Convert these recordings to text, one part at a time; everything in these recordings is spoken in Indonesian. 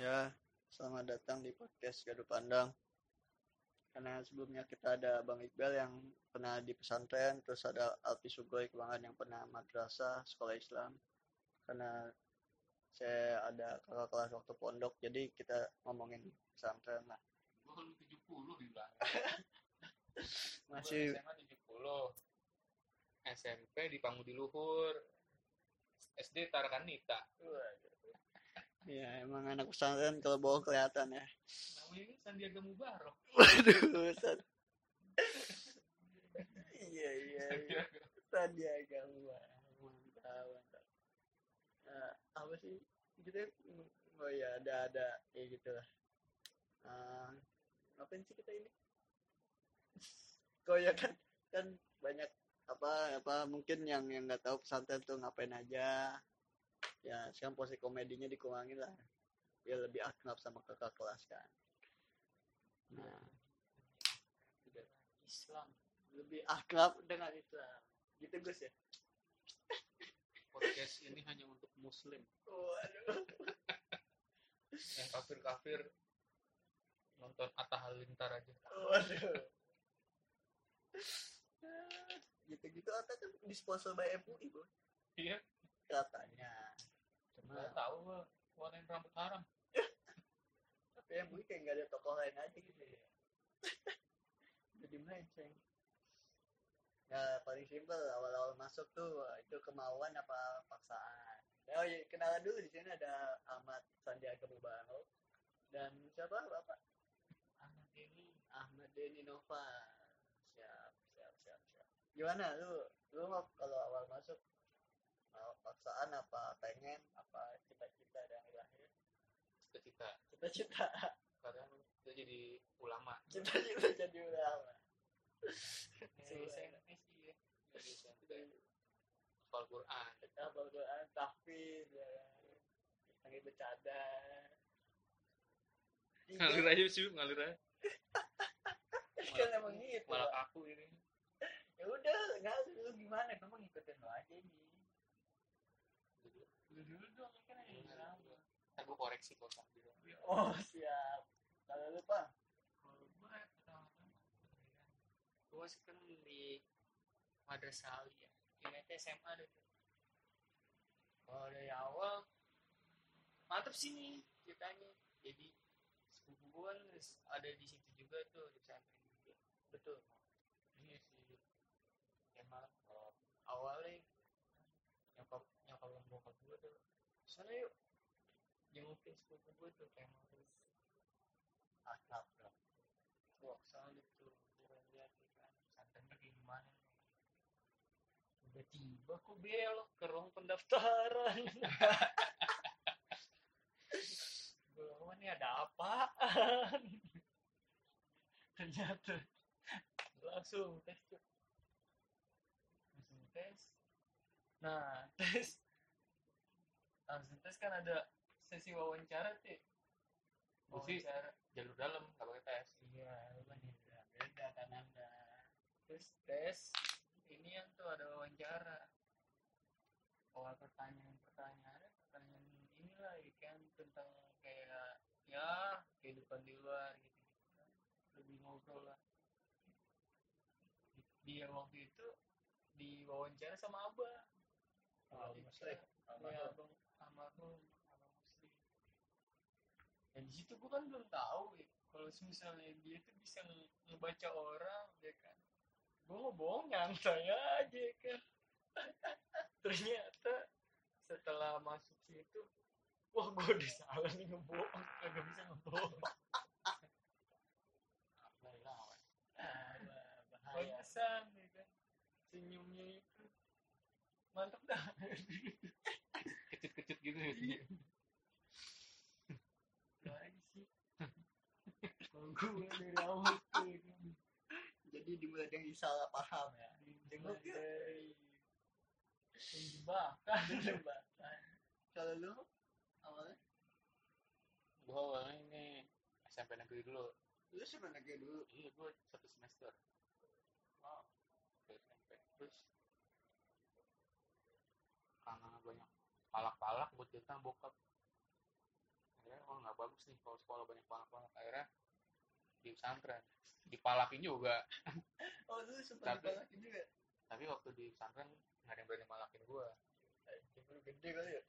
Ya, selamat datang di podcast Gaduh Pandang. Karena sebelumnya kita ada Bang Iqbal yang pernah di pesantren, terus ada Alpi Sugoi Kebangan yang pernah madrasah, sekolah Islam. Karena saya ada kakak kelas waktu pondok, jadi kita ngomongin pesantren lah. Gue kan 70 dibilang. Masih SMA 70. SMP di Pangudi Luhur. SD Tarakan Nita. Ya emang anak pesantren kalau bawa kelihatan ya. Namanya Sandiaga Mubarok. Waduh, Ustaz. Iya, iya, iya. Sandiaga Uno. mantap mantap Nah, apa sih kita oh ya ada ada ya gitu lah uh, ngapain sih kita ini kok ya kan kan banyak apa apa mungkin yang yang nggak tahu pesantren tuh ngapain aja ya sekarang posisi komedinya dikurangin lah biar lebih akrab sama kakak kelas kan nah Islam lebih akrab dengan Islam gitu Gus ya Podcast ini hanya untuk muslim. waduh Yang kafir-kafir nonton Atta Halilintar aja. Waduh. Gitu-gitu atau kan disponsor by MUI, Bro. Iya. Katanya. Nggak tahu gue warnain rambut haram. tapi MUI kayak nggak ada tokoh lain aja gitu ya. Jadi melenceng. Ya paling simpel awal-awal masuk tuh itu kemauan apa paksaan. Oh iya, kenalan dulu di sini ada Ahmad Sandiaga Mubarok dan siapa Bapak? Ahmad ini Ahmad Deni Nova. Siap, siap, siap, siap. Gimana lu? Lu kalau awal masuk paksaan apa pengen apa cita-cita dan lahir? cita-cita. Cita-cita, Kadang kita jadi ulama. cita-cita jadi ulama. Dari SMP sih ya. Hafal Quran. Kita Quran, tahfiz, ya. Lagi bercanda. Ngalir aja sih, ngalir aja. kan emang gitu. Malah aku ini. Ya udah, enggak lu gimana? Kamu ngikutin lo aja ini. Dulu dulu dong kan yang Ntar gue koreksi kok sama dia. Oh, siap. Kalau lu, Pak? Kalau gue pertama-tama gue masih kan di Madrasah Ali ya. Ini SMA deh. Kalau dari awal mantep sih nih ceritanya. Jadi sepupu gue kan ada di situ juga tuh di pesantren juga. Betul. Iya sih. Emang kalau awalnya dan bokap gue tuh sana yuk jengukin sepupu gue tuh kayak mau akrab bro wah soalnya tuh gue lihat ya kan pesantrennya kayak gimana nih? Tiba-tiba kok belok ke ruang pendaftaran. Gue oh ini ada apaan? Ternyata langsung tes langsung tes. Nah tes langsung tes kan ada sesi wawancara tuh Berarti wawancara. jalur dalam nggak pakai tes. Iya lu kan beda beda kan anda. Terus tes ini yang tuh ada wawancara. Awal pertanyaan pertanyaannya pertanyaan inilah ya kan tentang kayak ya kehidupan di luar gitu gitu kan. Lebih ngobrol lah. Dia waktu itu diwawancara sama abah. Oh, kita- ya abang muslim. Dan di situ gue kan belum tahu ya. Kalau misalnya dia tuh bisa nge- ngebaca orang ya kan. Gue mau bohong nyantai aja ya kan. Ternyata setelah masuk situ wah gue udah salah nih ngebohong kagak bisa ngebohong. Pantesan ya kan. Senyumnya itu mantep dah gitu Iya. lagi sih? Kalau gue dari awal tuh ya kan. Jadi dimulai dari salah paham ya. Dimulai dari jebakan Jebakan. Kalau lu awalnya? Gue awalnya ini SMP negeri dulu. Lu sebenarnya dulu? Iya gue satu semester. Wow. SMP terus karena banyak palak-palak buat datang bokap. Akhirnya oh nggak bagus nih kalau sekolah banyak palak-palak. Akhirnya di pesantren. Dipalakin juga. Oh lu sempat Tapi- dipalakin juga? tapi waktu di pesantren nggak ada yang berani malakin gue lu gede kali ya?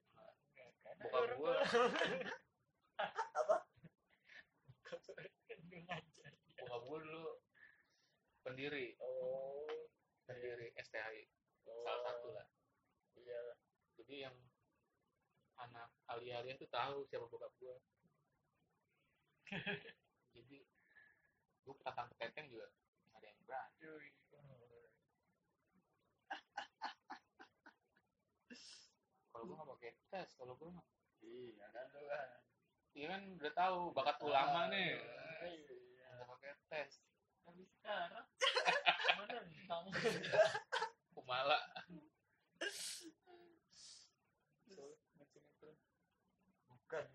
Bokap gue apa? Bokap gue dulu pendiri. Oh pendiri STHI oh. salah satu lah. iya jadi yang anak alia-alia tuh tahu siapa bokap gue jadi gue petang peteteng juga nggak ada yang berani. Kalau gue nggak pakai tes kalau gue mah. Iya kan lu kan. Iya kan udah tahu bakat ulama nih. iya. Nggak pakai tes. Tapi sekarang mana bintang kumala bukan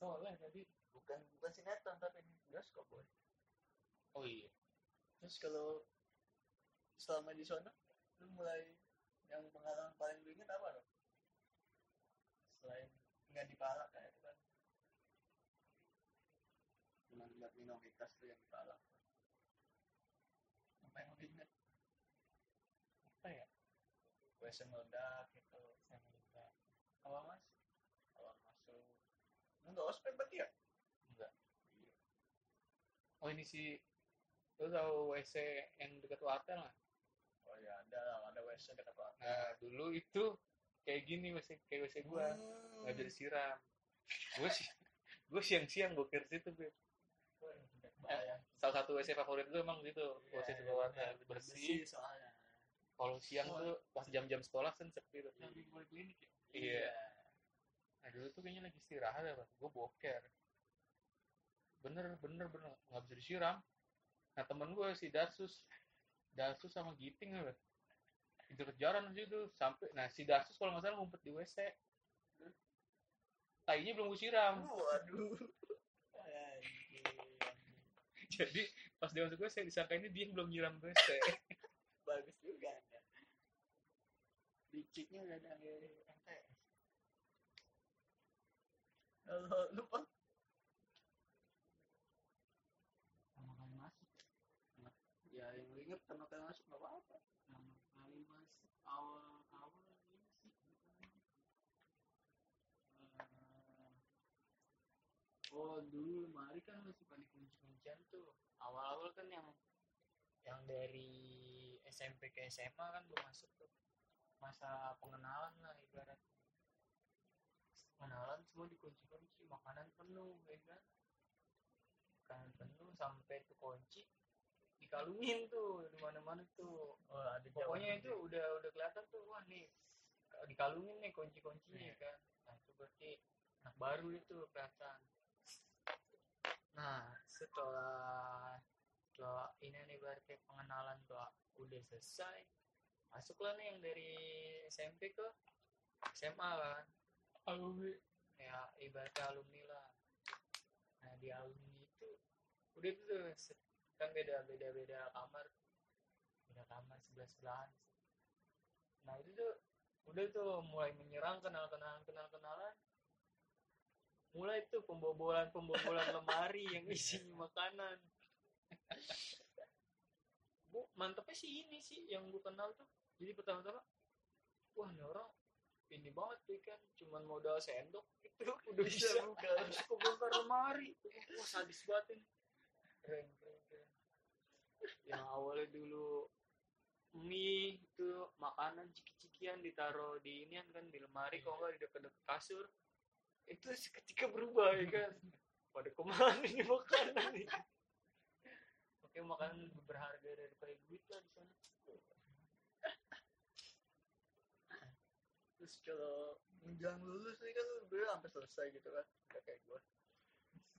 soleh tadi bukan bukan sinetron tapi ini bioskop boy. Oh iya. Terus kalau selama di sana lu mulai yang pengalaman paling lu inget apa dong selain nggak dipalak kayak itu kan. Cuma lihat minoritas tuh yang dipalak. Apa yang lu inget apa ya? WC meledak gitu saya melihat awal masuk awal masuk nggak ospek berarti ya? Enggak. Oh ini sih lu tahu WC yang dekat wartel nggak? Oh ya ada lah ada WC dekat warung nah dulu itu kayak gini WC kayak WC gua. Hmm. nggak bisa disiram gue sih gue siang-siang gue kira situ Beb. Bayang. salah satu WC favorit gue emang gitu Iya, WC iya, sebelah wartel bener. bersih. soalnya. Kalau siang tuh pas jam-jam sekolah kan sepi tuh. Yang di klinik ya? Iya. Nah dulu tuh kayaknya lagi istirahat ya, gue boker. Bener, bener, bener. Nggak bisa disiram. Nah temen gue si Darsus. Darsus sama Giting ya, kejar-kejaran aja tuh. Sampai, nah si Darsus kalau nggak salah ngumpet di WC. Tainya belum gue siram. waduh Anjing. Jadi pas dia masuk WC, disangka ini dia belum nyiram WC. bagus juga ya liciknya udah dari Lupa. Sama kali masuk ya yang lu inget pertama kali masuk nggak apa-apa. Sama kali masuk awal awal ini sih Eh, oh dulu mari kan masih pada kunci-kuncian tuh. Awal-awal kan yang yang dari SMP ke SMA kan belum masuk tuh. Masa pengenalan lah ibarat pengenalan semua dikunci-kunci makanan penuh ya kan? Makanan penuh sampai tuh kunci dikalungin tuh di mana-mana tuh. Oh ada pokoknya itu udah udah kelihatan tuh wah nih dikalungin nih kunci-kuncinya kan? Nah itu berarti anak baru itu kelihatan. Nah setelah setelah ini nih berarti pengenalan tuh udah selesai masuklah nih yang dari SMP ke SMA kan alumni ya ibaratnya alumni lah. Nah di alumni itu udah tuh se- kan beda beda beda kamar. Beda kamar sebelah sebelahan. Nah itu tuh udah tuh mulai menyerang kenal kenalan kenal kenalan. Mulai tuh pembobolan pembobolan lemari yang isinya makanan. Bu mantepnya sih ini sih yang gue kenal tuh. Jadi pertama-tama wah ini orang ini banget tuh kan cuman modal sendok gitu. Udah bisa. Bisa buka. harus kebongkar lemari. Wah sadis banget ini. Keren keren keren. Yang awalnya dulu mie itu makanan ciki-cikian ditaruh di ini kan di lemari kalau nggak di dekat-dekat kasur. Itu seketika berubah ya kan. Pada ke mana ini makanan ini? Oke makanan berharga daripada duit lah di sana terus kalau menjelang lulus nih kan lu udah sampai selesai gitu kan udah kayak gue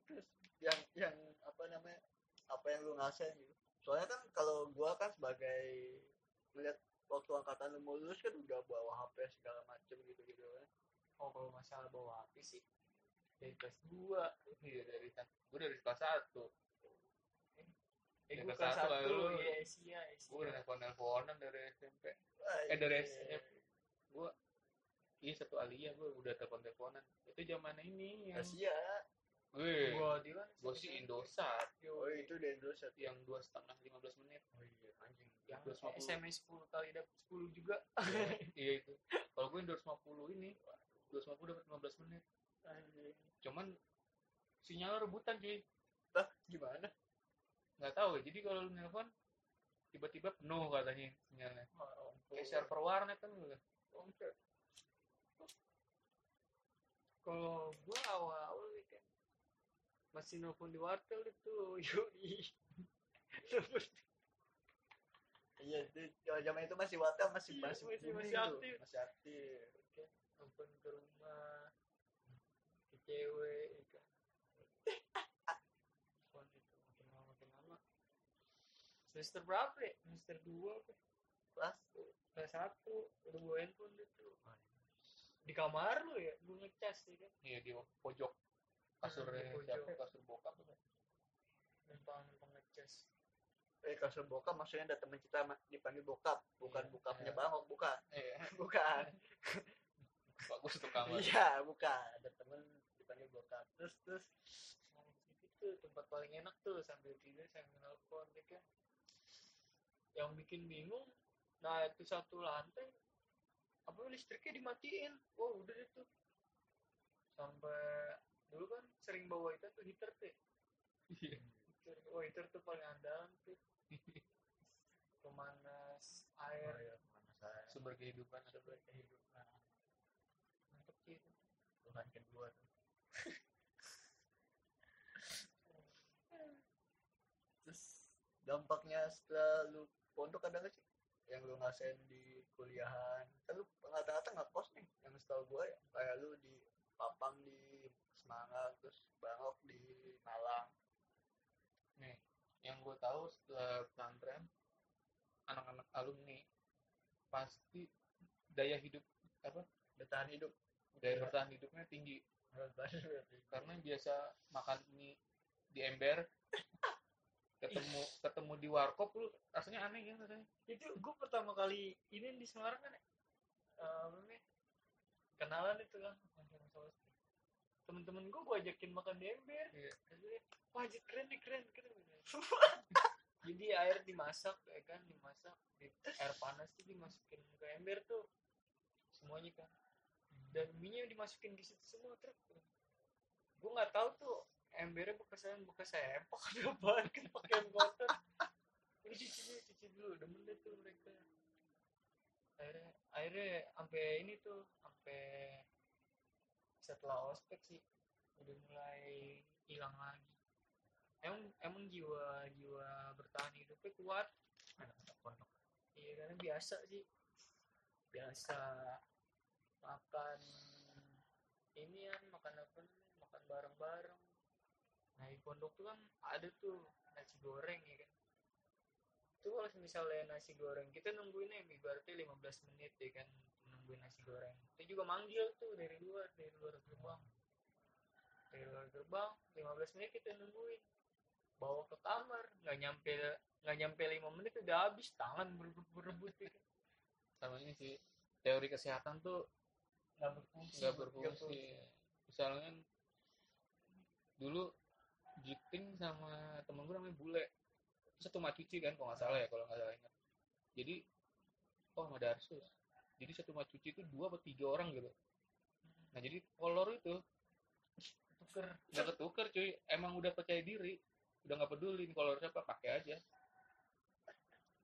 terus yang yang apa namanya apa yang lu ngerasain gitu soalnya kan kalau gua kan sebagai melihat waktu angkatan lu mau lulus kan udah bawa HP segala macem gitu gitu kan oh kalau masalah bawa HP sih dari kelas 2 Iya dari gue dari kelas satu. eh Ya, gue kelas kelas satu, 1 lalu. ya Asia Gue udah Asia nelfon nelfonan dari SMP. Wah, Eh dari iya. SMP. Gue iya satu alia gue udah telepon teleponan. Itu zaman ini yang Asia. Gue gua di mana gue sih Indosat. Oh itu di Indosat. Yang dua setengah lima belas menit. Oh iya anjing. Yang 250. SMS 10 kali dapat 10 juga. Iya. Itu. Kalau gue 250 ini 250 dapat 15 menit. Anjing. Cuman sinyal rebutan cuy. Lah gimana? Nggak tahu ya. jadi kalau lu nelpon tiba-tiba penuh katanya sinyalnya. Oh, kayak server warnet kan gitu. Kalau gua awal-awal nih kan masih nelfon di wartel itu yoi iya kalau zaman itu masih watel masih Iya, masih masih- masih aktif. masih aktif. Kan nelfon ke rumah ke cewek ya kan. Nelfon itu makin lama makin lama. Semester berapa ya? Semester dua apa? Kelas kelas satu udah bawa handphone itu di kamar lu ya lu ngecas ya kan? Iya di pojok kasurnya pojok. siapa? kasur bokap tuh numpang numpang ngecas. Eh kasur bokap maksudnya ada teman kita dipanggil bokap bukan Iya, bokapnya iya. bangok bukan. Iya. Bukan. Bagus tuh kamar. Iya bukan. Ada temen dipanggil bokap. Terus terus. Tuh tempat paling enak tuh sambil tidur sambil nelfon ya kan? Yang bikin bingung nah itu satu lantai apa listriknya dimatiin? Wah udah deh tuh. Sampai dulu kan sering bawa itu tuh heater tuh ya. Iya. heater. Wah heater tuh paling andalan tuh. Pemanas air. Oh, iya, saya sumber kehidupan. Sumber kehidupan. Mantep sih itu. Tuhan kedua tuh. Terus dampaknya setelah lu pondok ada nggak sih yang lu ngasain di kuliahan. Kan lu rata-rata nggak kos nih yang setahu gue ya. Kayak lu di Papang di Semarang terus Bangok di Malang. Nih yang gue tahu setelah pesantren anak-anak alumni pasti daya hidup apa? Bertahan hidup. Daya bertahan hidupnya tinggi. Karena biasa makan mie di ember ketemu ketemu di warkop lu rasanya aneh kan rasanya. Itu gue pertama kali ini di Semarang kan ya, eh, namanya kenalan itu kan temen-temen gue gue ajakin makan di ember. Katanya, wah keren nih keren keren. Jadi air dimasak ya kan dimasak di air panas tuh dimasukin ke ember tuh semuanya kan. Dan minyak dimasukin di situ semua truk. Gue nggak tahu tuh embernya bekasan bekas sempak ada apaan kan pakaian kotor? Ini cuci dulu cuci dulu demen deh tuh mereka. Akhirnya akhirnya sampai ini tuh sampai setelah ospek sih udah mulai hilang lagi. Emang emang jiwa jiwa bertahan hidupnya kuat. Anak-anak pondok. iya karena biasa sih. Biasa makan ini kan makan apa makan bareng-bareng nah di pondok tuh kan ada tuh nasi goreng ya kan? Itu kalau misalnya nasi goreng kita nungguinnya ibaratnya 15 menit ya kan? Nungguin nasi goreng. Kita juga manggil tuh dari luar dari luar gerbang. Dari luar gerbang 15 menit kita nungguin. Bawa ke kamar nggak nyampe nggak nyampe lima menit udah habis tangan berebut berebut ya kan. sama ini sih teori kesehatan tuh nggak berfungsi. nggak berfungsi. Misalnya dulu Jiting sama temen gue namanya Bule. Satu macuci kan kalau nggak salah ya kalau nggak salah ingat. Jadi oh sama Darsus. Jadi satu macuci itu dua atau tiga orang gitu. Nah jadi kolor itu tuker. nggak ketuker cuy. Emang udah percaya diri udah nggak peduli kolor siapa pakai aja.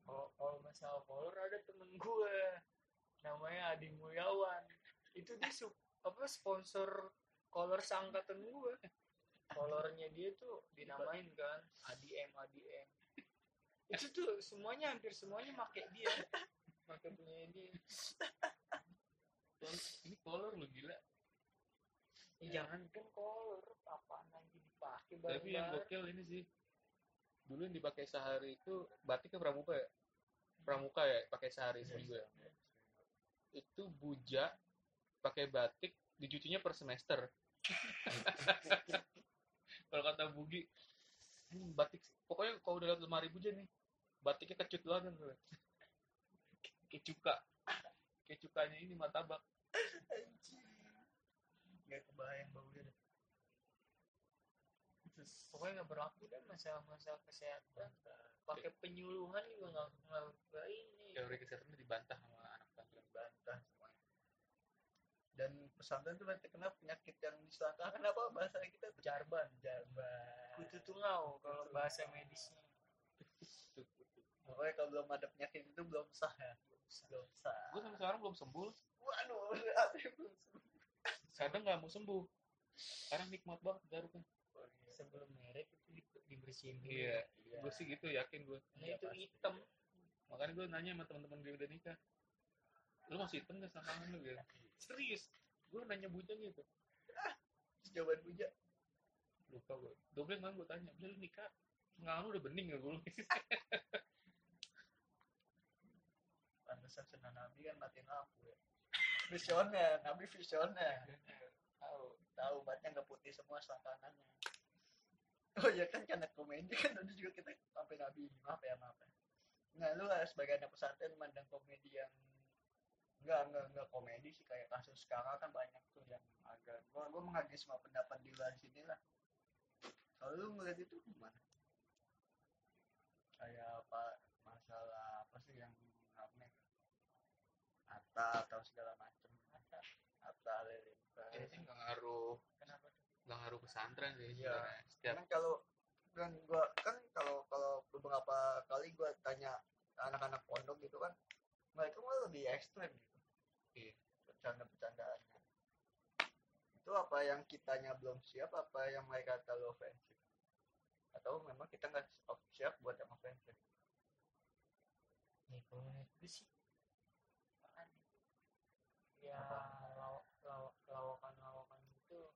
Kalau kalau masalah kolor ada temen gue namanya Adi Mulyawan. Itu dia su apa sponsor kolor seangkatan gue kolornya dia tuh dinamain kan ADM ADM itu tuh semuanya hampir semuanya make dia. Make punya dia. Ini kolor lu gila. Ya, jangan kan kolor apaan lagi dipakai tapi yang gokil ini sih dulu yang dipakai sehari itu batik ke pramuka ya? Pramuka ya pakai sehari seminggu ya? itu buja pakai batik dicucinya per semester kalau kata Bugi anjing batik pokoknya kalau udah lihat lemari buja nih batiknya kecut banget tuh kayak cuka kayak cukanya ini martabak. Anjing. Nggak kebayang baunya dah. pokoknya nggak berlaku dan masalah-masalah kesehatan. Pakai penyuluhan juga nggak nggak ini. Teori kesehatan dibantah sama anak pesantren bantah semuanya dan pesantren tuh nanti kena penyakit yang disangkakan apa bahasa kita tuh? Jarban jarban. Kutu tungau kalau bahasa medisnya. Pokoknya kalau belum ada penyakit itu belum sah ya. Belum sah. Gue sampai sekarang belum sembuh. Waduh belum sah. kadang nggak mau sembuh. Sekarang nikmat banget garuk kan. Sebelum merek itu di- dibersihin dulu. Iya. Iya. gue sih gitu yakin gue karena Iya, itu pasti. hitam. Makanya gue nanya sama teman-teman gue udah nikah lu masih hitam gak sama lu gitu serius. Gue nanya bujang gitu. Terus jawaban bujang lupa gue double kemarin gue tanya udah lu nikah? Lu udah bening gak gue pantesan sunan nabi kan matiin lampu ya. Visioner nabi visioner tahu tahu batnya nggak putih semua selangkangannya oh ya kan karena komedi kan tadi juga kita sampai nabi maaf ya maaf ya. Nggak lu sebagai anak pesantren mandang komedi nggak nggak nggak komedi sih kayak kasus sekarang kan banyak tuh yang agak gua gua menghargai semua pendapat di luar sini lah. Kalau lu ngeliat itu gimana? Kayak apa masalah apa sih yang rame? Atta atau segala macem Atta Atta Halilintar ini sih nggak ngaruh. Kenapa nggak ngaruh pesantren sih Iya. setiap kan kalau kan gua kan kalau kalau beberapa kali gua tanya anak-anak pondok gitu kan mereka malah lebih ekstrem gitu Iya. bercanda-bercandaannya itu apa yang kitanya belum siap apa yang mereka terlalu ofensif atau memang kita nggak siap buat yang ofensif ya kalau menurut gue sih apaan ya? law, law, lawakan lawakan itu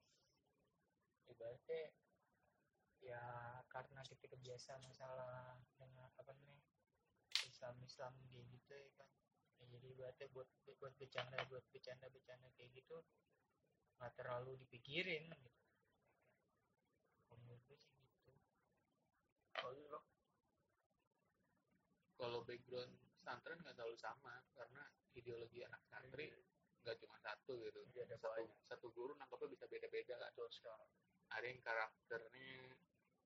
ibaratnya ya karena kita kebiasa masalah dengan apa namanya Islam Islam gitu ya kan ya, jadi ibaratnya buat buat bercanda buat bercanda bercanda kayak gitu nggak terlalu dipikirin gitu. Kalau menurut gue sih gitu. Kalau lu Bro, kalau background pesantren nggak selalu sama karena ideologi anak santri nggak cuma satu gitu. Iya, ada satu banyak. satu guru nangkapnya bisa beda-beda kan ada yang karakternya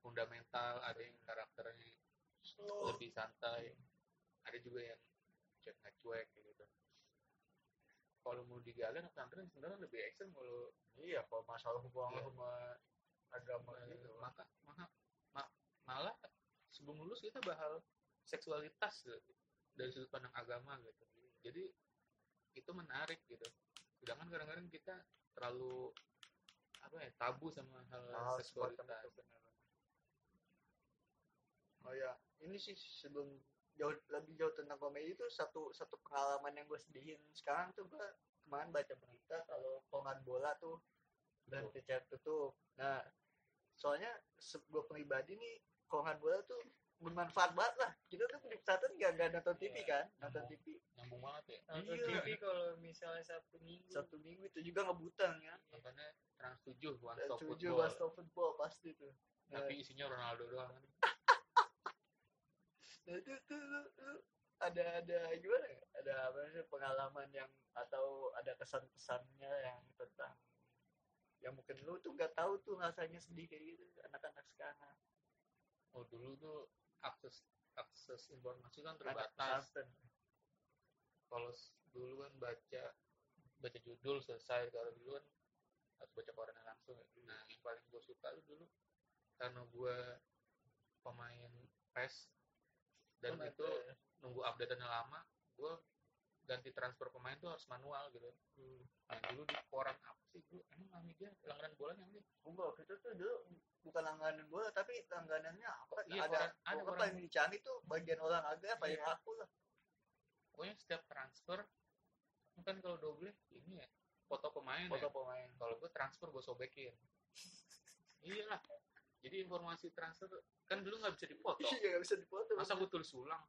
fundamental ada yang karakternya lebih santai. Ada juga yang cuek nggak cuek gitu. Kalau mau digali anak pesantren sebenarnya lebih ekstrem kalau iya kalau masalah hubungan Iya. hubungan agama Nah, gitu. maka maka ma- malah sebelum lulus kita bahas seksualitas gitu, dari sudut pandang agama gitu. Jadi itu menarik gitu. Sedangkan kadang-kadang kita terlalu apa ya tabu sama hal semacam seksualitas. oh ya ini sih sebelum jauh lebih jauh tentang komedi itu satu satu pengalaman yang gue sedihin sekarang tuh gue kemarin baca berita kalau kongan bola tuh berhenti chat tutup. Nah soalnya gue pribadi nih kongan bola tuh bermanfaat banget lah. Kita tuh di pesantren gak, gak nonton TV kan? nonton Nyambung. TV nyambung banget ya? Nonton Iya. TV kalau misalnya Sabtu Minggu. Satu minggu itu juga ngebutang ya. Makanya trans 7 one Dan stop tujuh football. One stop football pasti tuh. Nah, tapi isinya Ronaldo doang nah itu lu ada ada gimana ya? ada apa sih pengalaman yang atau ada kesan-kesannya yang tentang yang mungkin lu tuh nggak tahu tuh rasanya sedih kayak gitu anak-anak sekarang oh dulu tuh akses akses informasi kan terbatas kalau dulu kan baca baca judul selesai kalau dulu kan harus baca korannya langsung ya. nah yang paling gue suka tuh dulu karena gue pemain PES dan Pemain itu PES. nunggu update-nya lama gue ganti transfer pemain tuh harus manual gitu. Nah dulu di koran apa sih? Gue emang namanya langganan bola yang sih? Enggak itu tuh dulu bukan langganan bola tapi langganannya apa? Iya, ada koran- ada koran. paling dicari tuh bagian olahraga paling Iya. laku lah. Pokoknya setiap transfer kan kalau double ini ya foto pemain foto ya. pemain. Kalau gue transfer gue sobekin. Iyalah jadi informasi transfer kan dulu nggak bisa dipoto iya nggak bisa dipoto masa gue tulis ulang?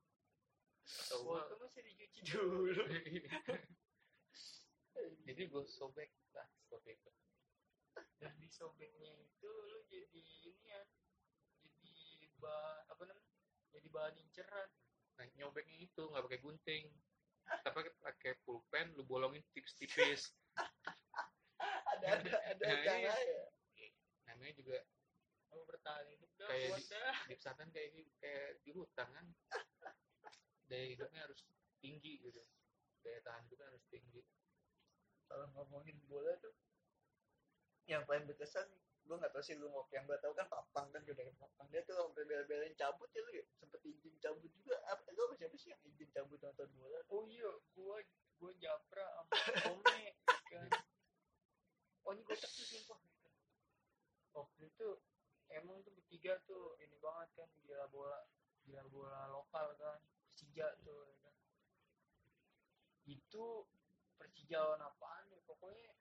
Atau foto masih dicuci dulu. Jadi gue sobek lah seperti itu dan di sobeknya itu lu jadi ini ya jadi ba apa namanya jadi bahan inceran. Nah nyobeknya itu nggak pakai gunting. Tapi pakai pulpen lu bolongin tipis-tipis. Ada ada ada Nah, cara ya namanya juga apa bertahan hidup dah Kayak di- dah. di pesantren kayak hi- kayak di hutan kan. Daya hidupnya harus tinggi gitu. Daya tahan hidupnya harus tinggi. Kalau ngomongin bola tuh yang paling berkesan gue nggak tahu sih lu mau yang gue tahu kan papang kan udah papang dia tuh sampai bela-belain cabut ya lu ya. Sempet izin cabut juga. Apa lu sama siapa sih yang izin cabut nonton bola? Oh iya gua gua japra sama ome kan. Oh ini kocak tuh sumpah gitu waktu itu emang tuh bertiga tuh ini banget kan gila bola gila bola lokal kan Persija tuh ya kan. Itu Persija lawan apaan ya pokoknya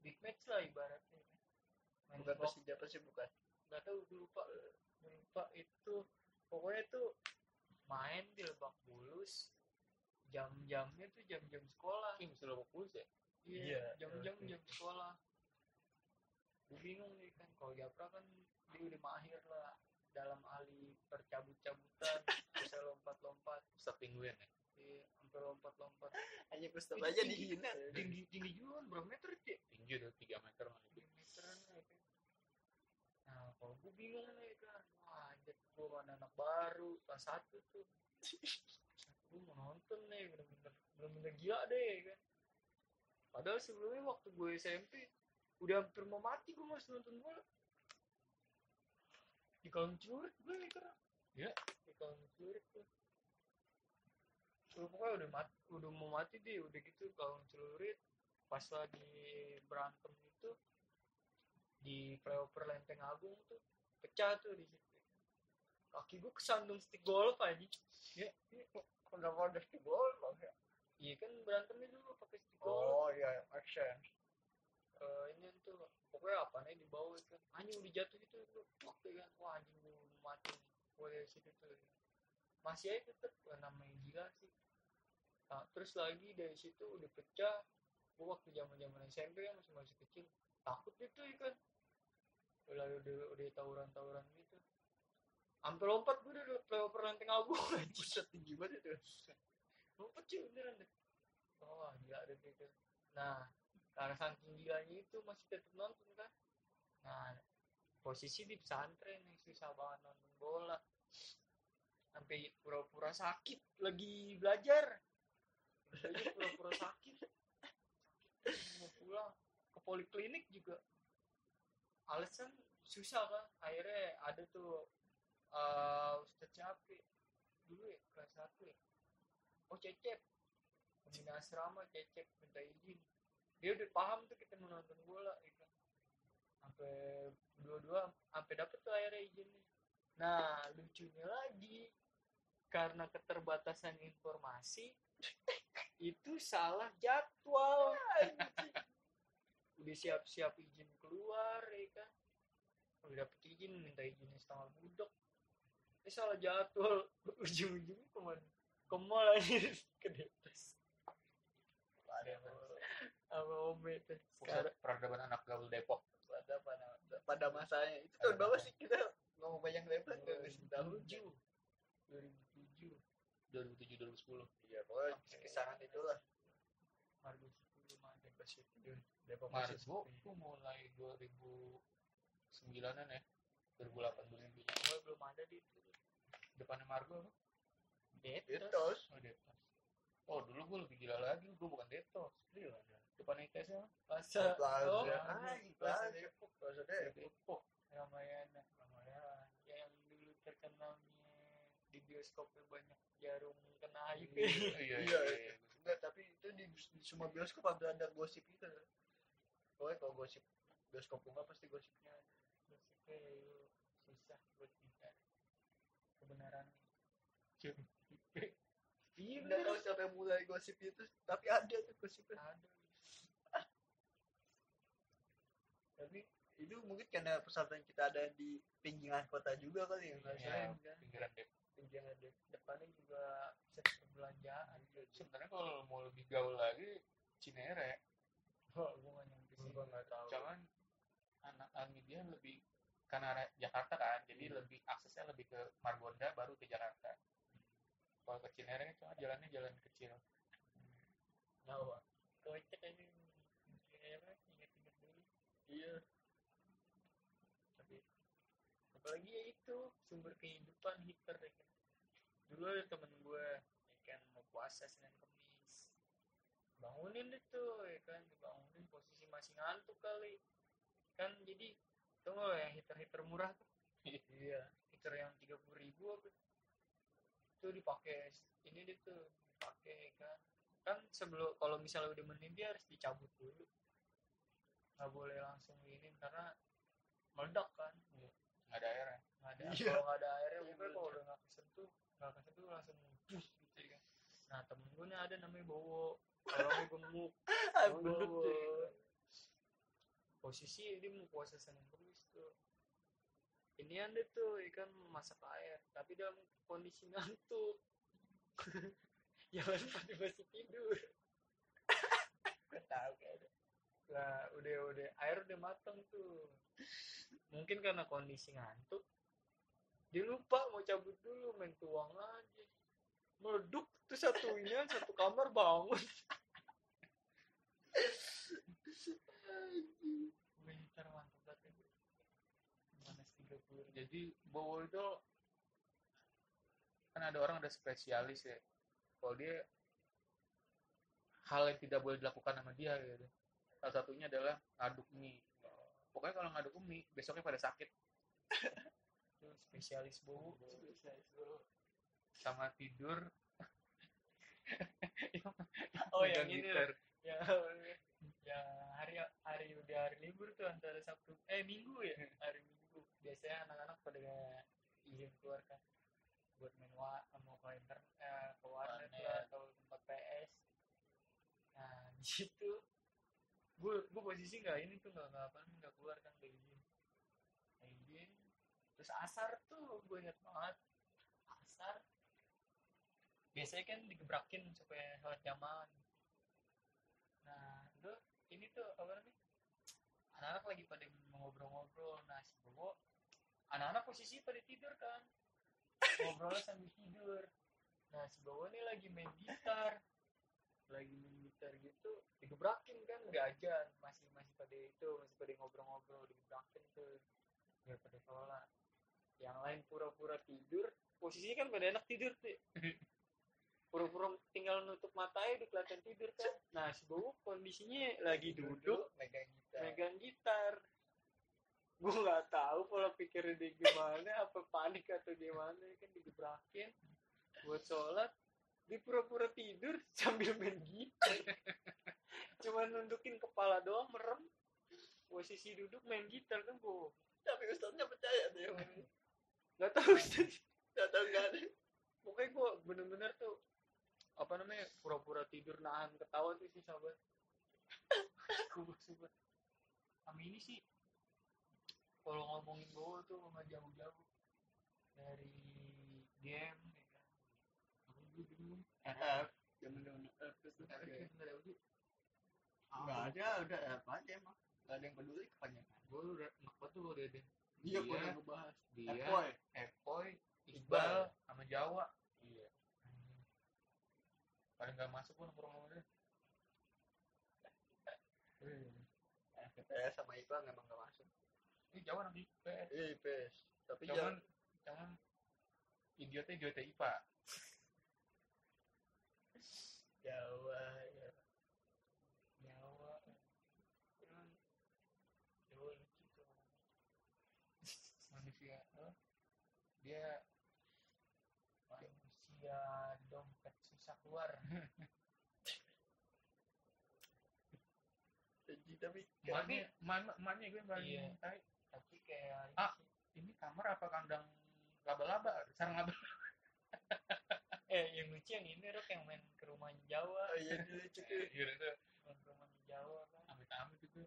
big match lah ibaratnya. Kan. main bukan Persija pasti bukan? Nggak tahu gue lupa gue lupa itu. Pokoknya tuh main di Lebak Bulus jam-jamnya tuh jam-jam sekolah. Kim sudah mau pulus ya? Iya Iya, jam-jam oke. jam sekolah. Gue bingung nih kan kalau Japra kan dia udah mahir lah dalam ahli percabut-cabutan bisa lompat-lompat. Ustaz Penguin ya? Iya, sampai lompat-lompat. Hanya Itu aja dihina. tinggi tinggi juga kan berapa meter sih tinggi udah 3 meter malah. Itu tiga meteran ya kan. Nah kalau gue bingung nih kan. Wah anjir gue mana anak baru kelas satu tuh. Gue mau nonton nih bener-bener bener-bener gila deh kan. Padahal sebelumnya waktu gue SMP udah hampir mau mati gue masih nonton bola di kolom celurit gue kan Ya. di kolom celurit tuh Udah pokoknya udah mati, udah mau mati deh udah gitu kolom celurit pas lagi berantem itu di flyover Lenteng Agung tuh pecah tuh di situ. Kaki gue kesandung stick golf aja ya kenapa ada di gol Bang? ya? iya kan berantemnya dulu pakai stick golf. Oh iya action Eh, ini tuh pokoknya apa nih di bawah kan anjing udah jatuh tuh Pluk, ya kan wah anjing mau mati gue dari situ tuh. Masih aja tetep eh, namanya gila sih. Nah, terus lagi dari situ udah pecah. Gue waktu zaman zaman SMP kan masih masih kecil takut gitu ya kan udah udah udah tawuran tawuran gitu. Sampai lompat gue udah flyover agung anjing buset tinggi banget itu. Lompat cuy beneran deh. Wah gila deh gitu nah karena saking gilanya itu masih tetap nonton kan? Nah posisi di pesantren yang susah banget nonton bola. Sampai pura-pura sakit lagi belajar. Belajar pura-pura sakit. Mau pulang. Ke poliklinik juga. Alasan susah kan akhirnya ada tuh uh, Ustadz siapa dulu ya kelas satu ya. Oh cecep. Pembina asrama cecep minta izin dia udah paham tuh kita mau nonton bola kan. Sampai dua-dua sampai dapet tuh akhirnya izinnya. Nah lucunya lagi karena keterbatasan informasi itu salah jadwal udah siap-siap izin keluar ya kan. Udah dapet izin minta izinnya setengah budok. Ini salah jadwal. Ujung-ujungnya ke mana? Ke aja ke ada sama Ome tuh pusat peradaban anak gaul Depok. Pada pada pada masanya. Itu tahun berapa sih kita ngomong banyak lebar nggak bisa tahu 2007 2007 2007 2010 iya pokoknya kisaran itulah. Margo 10 ada pas itu Depok sepi. tuh mulai 2009an ya. 2008 2009 gue belum ada di itu. Depannya Margo apa? Detos. Detos oh Detos. Oh dulu gue lebih gila lagi. Gue bukan Detos. Iya, ada. Depan ITS apa? Plaza Plaza. oh Ah, Plaza. Depok Plaza Depok. Ramayana Ramayana yang dulu terkenalnya di bioskopnya banyak jarum kena aib iya iya Iya, iya, iya. Enggak, tapi itu di, di semua bioskop ada ada gosip itu. Pokoknya kalau gosip bioskop bunga pasti gosipnya. Gosipnya itu susah buat kita kebenaran iya Nggak tahu siapa yang mulai gosip itu, tapi ada tuh gosipnya. ada Tapi itu mungkin karena pesantren kita ada di pinggiran kota juga kali yang Iya, ngerasain kan. pinggiran Depok pinggiran de- depannya juga pusat perbelanjaan sebenarnya kalau mau lebih gaul lagi Cinere Wah, gue gak nyampe sih. Gua nggak tahu. cuman anak Almi dia lebih karena area Jakarta kan jadi lebih aksesnya lebih ke Margonda baru ke Jakarta kalau ke Cinere cuma jalannya jalan kecil aja. Kira inget-inget dulu. Iya. Tapi apalagi ya itu sumber kehidupan heater ya kan. Dulu ada temen gue ya kan mau puasa senin kemis bangunin itu ya kan dibangunin posisi masih ngantuk kali. Kan jadi tuh nggak yang heater murah tuh? Iya heater yang tiga puluh ribu apa. Itu dipakai ini dia tuh dipakai kan. Kan sebelum kalau misalnya udah mendidih harus dicabut dulu nggak boleh langsung ini karena meledak kan. Nggak ada air ya nggak ada Iya. kalau nggak ada airnya Iya, pokoknya kalau udah nggak kesentuh nggak kesentuh langsung dus gitu ya. Kan nah temen gue nih ada namanya Bowo. Orangnya gemuk tuh ya kan. posisi dia mau puasa senin kemis tuh. Ini anda tuh ikan masak air tapi dalam kondisi ngantuk. Jangan pada masih tidur. Gue tahu kayaknya. Lah udah udah air udah mateng tuh. Mungkin karena kondisi ngantuk. Dia lupa mau cabut dulu main tuang aja. Meleduk tuh satunya satu kamar bangun. Winter mantap banget minus tiga puluh jadi bowo itu kan ada orang ada spesialis ya. Kalau dia hal yang tidak boleh dilakukan sama dia gitu salah satunya adalah ngaduk mie. Pokoknya kalau ngaduk mie besoknya pada sakit. Spesialis bau. Sama tidur. Oh yang ini gitar. ya. Yang hari hari udah hari libur tuh antara sabtu eh minggu ya hari minggu. Biasanya anak-anak pada izin keluar kan buat main wa mau ke internet eh, ke Warnet. atau tempat PS nah di situ gue gue posisi nggak ini tuh nggak apa nggak keluar kan udah izin Nah, izin terus asar tuh gue inget banget. Asar. Biasanya kan digebrakin supaya sholat jamaah. Nah itu ini tuh apa namanya? Anak-anak lagi pada ngobrol-ngobrol. Nah si bobo anak-anak posisi pada tidur kan. Ngobrolnya sambil tidur. Nah si bobo ini lagi main gitar. Lagi gitar gitu digebrakin kan gajan masih masih pada itu masih pada ngobrol-ngobrol digebrakin tuh biar pada sholat yang lain pura-pura tidur posisinya kan pada enak tidur tuh pura-pura tinggal nutup matanya udah kelihatan tidur kan. Nah si Bowo kondisinya lagi duduk megang gitar. megang gitar. Gue nggak tahu pola pikirnya dia gimana apa panik atau gimana kan digebrakin buat sholat dia pura-pura tidur sambil main gitar cuma nundukin kepala doang merem posisi duduk main gitar kan gue Tapi ustadznya percaya tuh yang ini. nggak tahu Ustaz. Nggak tahu nggak ada. pokoknya gue bener-bener tuh apa namanya pura-pura tidur nahan ketawa tuh sih sahabat gue sumpah sama ini sih kalau ngomongin bawa tuh nggak jauh-jauh dari game ya kan aku dulu bingung FF. Zaman zaman FF tapi Nggak ada udah udah apa aja emang. Nggak ada yang peduli kebanyakan. gue udah banget tuh dia deh Iya, Iya. gua udah ngebahas. dia F-Boy. Epoy Iqbal. Sama Jawa Iya. pada nggak masuk gue nongkrong sama dia FPS sama Iqbal memang nggak masuk. ini Jawa anak IPS Iya, IPS. Tapi jangan cuman idiotnya idiotnya IPA Jawa ya. Jawa cuman Jawa lucu tuh manusia apa? dia manusia dompet susah keluar Jadi tapi emaknya emak- emaknya gue paling Iya. tapi kayak ini Ah. ini kamar apa kandang laba-laba sarang laba eh yang lucu yang ini Rok yang main ke rumahnya Jawa. Oh iya ini lucu tuh. gitu tuh main ke rumahnya Jawa kan. Amit-amit itu.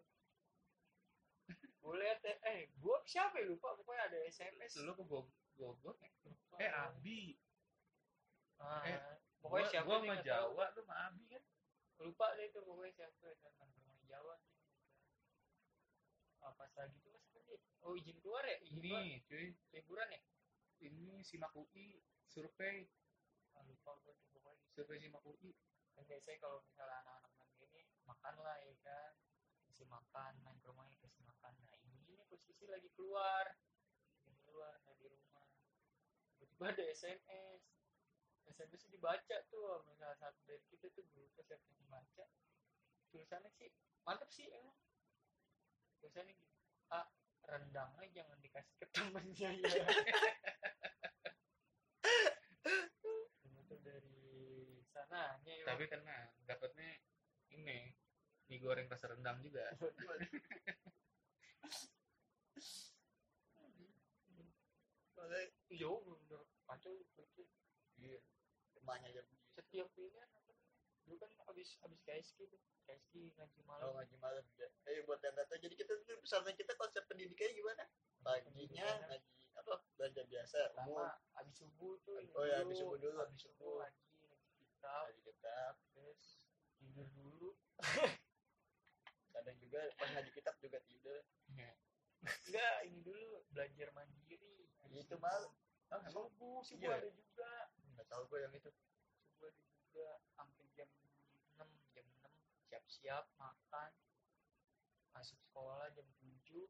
Gue liat ya, eh gue siapa ya? Lupa pokoknya ada SMS lu ke Bog- Bogor eh gua. Abi. Ah, eh, pokoknya gua, siapa gua sama. Jawa lu sama Abi kan? Lupa deh itu pokoknya siapa ya kan main ke rumahnya Jawa apa lagi tuh mas oh izin keluar ya? Izin keluar. ini cuy. Liburan ya? Ini simak UI survei lupa gue tuh pokoknya survei simak UI kan biasanya kalau misalnya anak-anak main gini makan lah ya kan? Kasih makan main ke rumahnya kasih makan. Nah ini ini posisi lagi keluar. Lagi keluar gue ada SMS SMS dibaca tuh salah satu dari kita tuh guru kelas yang membaca tulisannya sih mantep sih emang. Tulisannya gini ah rendangnya jangan dikasih ke temennya ya itu dari sananya ya tapi tenang dapatnya ini mie goreng rasa rendang juga. Iya bener kacau itu iya emaknya aja begitu setiap apa namanya? Dulu kan abis abis KSG tuh KSG ngaji oh malam ngaji malam juga eh buat yang tahu jadi kita tuh pesantren kita konsep pendidikannya gimana? Paginya ngaji apa belajar biasa umum. Abis subuh tuh Oh iya, abis subuh dulu, abis subuh. ngaji ngaji kitab terus tidur dulu. Kadang juga pas ngaji kitab juga tidur. Enggak ini dulu belajar mandiri. Abis itu mal ah, emang subuh subuh Iya. ada juga. Nggak tahu gue yang itu. Subuh ada juga sampai jam 6 jam 6 siap-siap makan. Masuk sekolah jam 7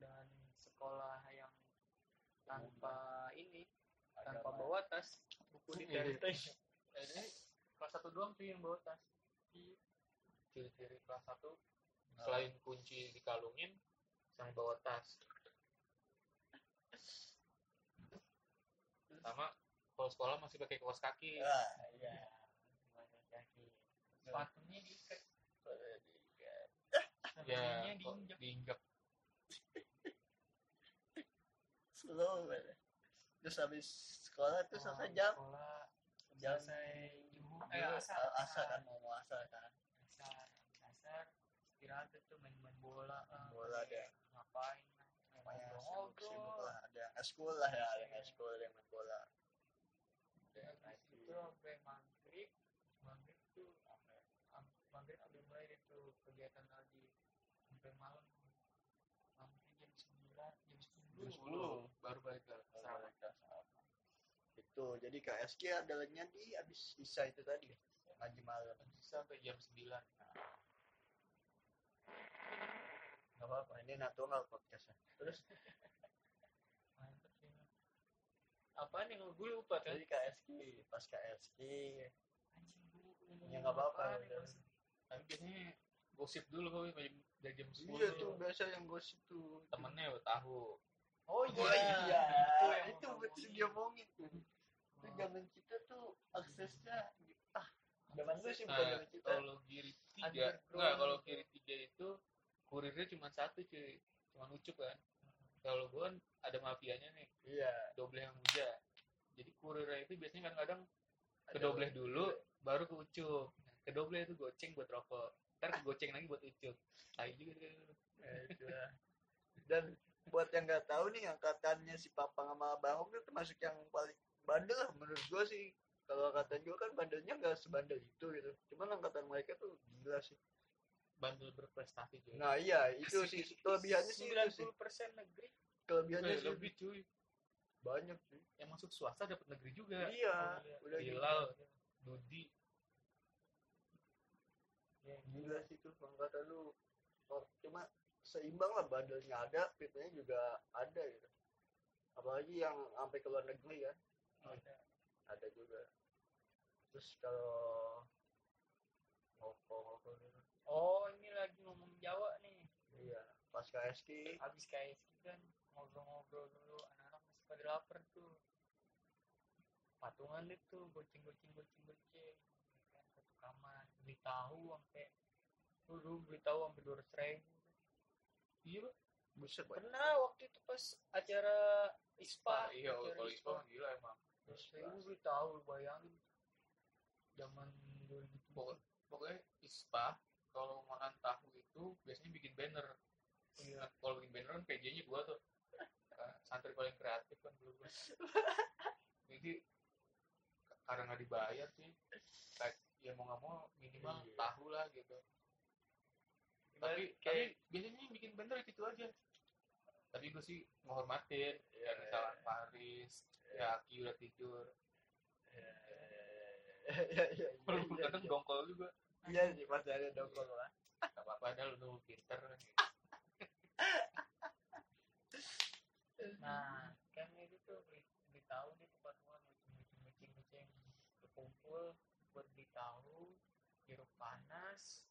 dan sekolah yang tanpa ini tanpa bawa tas buku di Iya. tenteng ini kelas satu doang tuh yang bawa tas. Ciri-ciri kelas satu. Selain kunci dikalungin sama bawa tas. Sama kalau sekolah masih pakai kaos kaki. Ah iya. Kaki. Sepatunya diikat. Ya diinjak. diinjak. Slow banget terus habis sekolah tuh Oh, selesai jam? sekolah jam selesai eh dulu, asar kan mau mau asar kan. Asar asar istirahat tuh main-main bola lah Bola ada. ngapain lah namanya sibuk ngobrol. lah ada eskul lah ya ada eskul yang main bola. Itu sampai maghrib maghrib tuh maghrib udah mulai itu kegiatan lagi. Sampai malam sampai jam sembilan jam sepuluh jam sepuluh baru balik ke Sama asrama kita sama. Itu jadi KSG adanya di abis isa itu tadi. Ngaji malam. Bisa sampai jam sembilan. Nggak apa-apa ini natural podcastnya. Terus? Sih apa nih gue lupa jadi tadi KSG pas KSG anjing Ya, nggak apa-apa, tapi biasanya gosip dulu kok dari jam sepuluh. Iya tuh biasa yang gosip tuh. Temennya udah tahu. Oh Oh iya itu yang itu betul ngomongin. dia omongin tuh. Itu zaman kita tuh aksesnya ah zaman dulu sih bukan nah zaman kita. kalau kiri tiga. Enggak kalau kiri tiga itu kurirnya cuma satu cuy. Cuma ucup kan. Kalau gue kan ada mafianya nih. Iya. dobleh yang muda jadi kurirnya itu biasanya kadang-kadang ke ada- dobleh dulu baru ke ucup. Nah, ke dobleh itu goceng buat rokok. Ntar ke goceng lagi buat ucup. Tai juga tuh. Ya. Dan buat yang nggak tahu nih angkatannya si Papang sama Om itu termasuk yang paling bandel lah menurut gua sih. Kalau angkatan gua kan bandelnya nggak sebandel itu gitu. Cuman angkatan mereka tuh gila sih. bandel berprestasi cuy Nah iya itu sih kelebihannya sih itu sih. 90% negeri Kelebihannya Eh, sih lebih cuy banyak sih. yang masuk swasta dapat negeri juga Iya, Oh, udah gitu. Hilal Dudi ya, gila sih tuh angkatan lu Oh, cuma seimbang lah bandelnya ada fitnya juga ada gitu apalagi yang sampai ke luar negeri kan ada. ada juga. Terus kalau ngokong-ngokong gitu oh ini lagi ngomong Jawa nih. Iya pas KSK habis KSG kan ngobrol-ngobrol dulu anak-anak masih pada lapar tuh. Patungan itu goceng goceng goceng goceng. Kan satu kamar beli tahu sampai dulu beli tahu sampai dua ratus ribu. Iya buset pernah waktu itu pas acara ISPA iya acara kalau itu gila emang ribu beli tahu bayangin. Zaman 2007 Pokok- pokoknya ispa kalau makan tahu itu biasanya bikin banner. Iya. Kalau bikin banner kan PJ-nya gua tuh. Eh, santri paling kreatif kan dulu gua. Jadi karena nggak dibayar sih kayak ya mau nggak mau minimal Iya. tahu lah gitu. Tapi kayak tapi biasanya bikin banner itu aja tapi gue sih menghormatin iya. yeah, misalnya yeah. Paris yeah. ya Ki udah tidur ya yeah, yeah, yeah, perlu yeah, kadang yeah. dongkol juga iya sih pasti ada dongkol lah gak apa-apa ada lu nunggu pinter nah kan itu tuh beli tahu di tempat gua macam-macam kumpul berkumpul buat beli tahu jeruk panas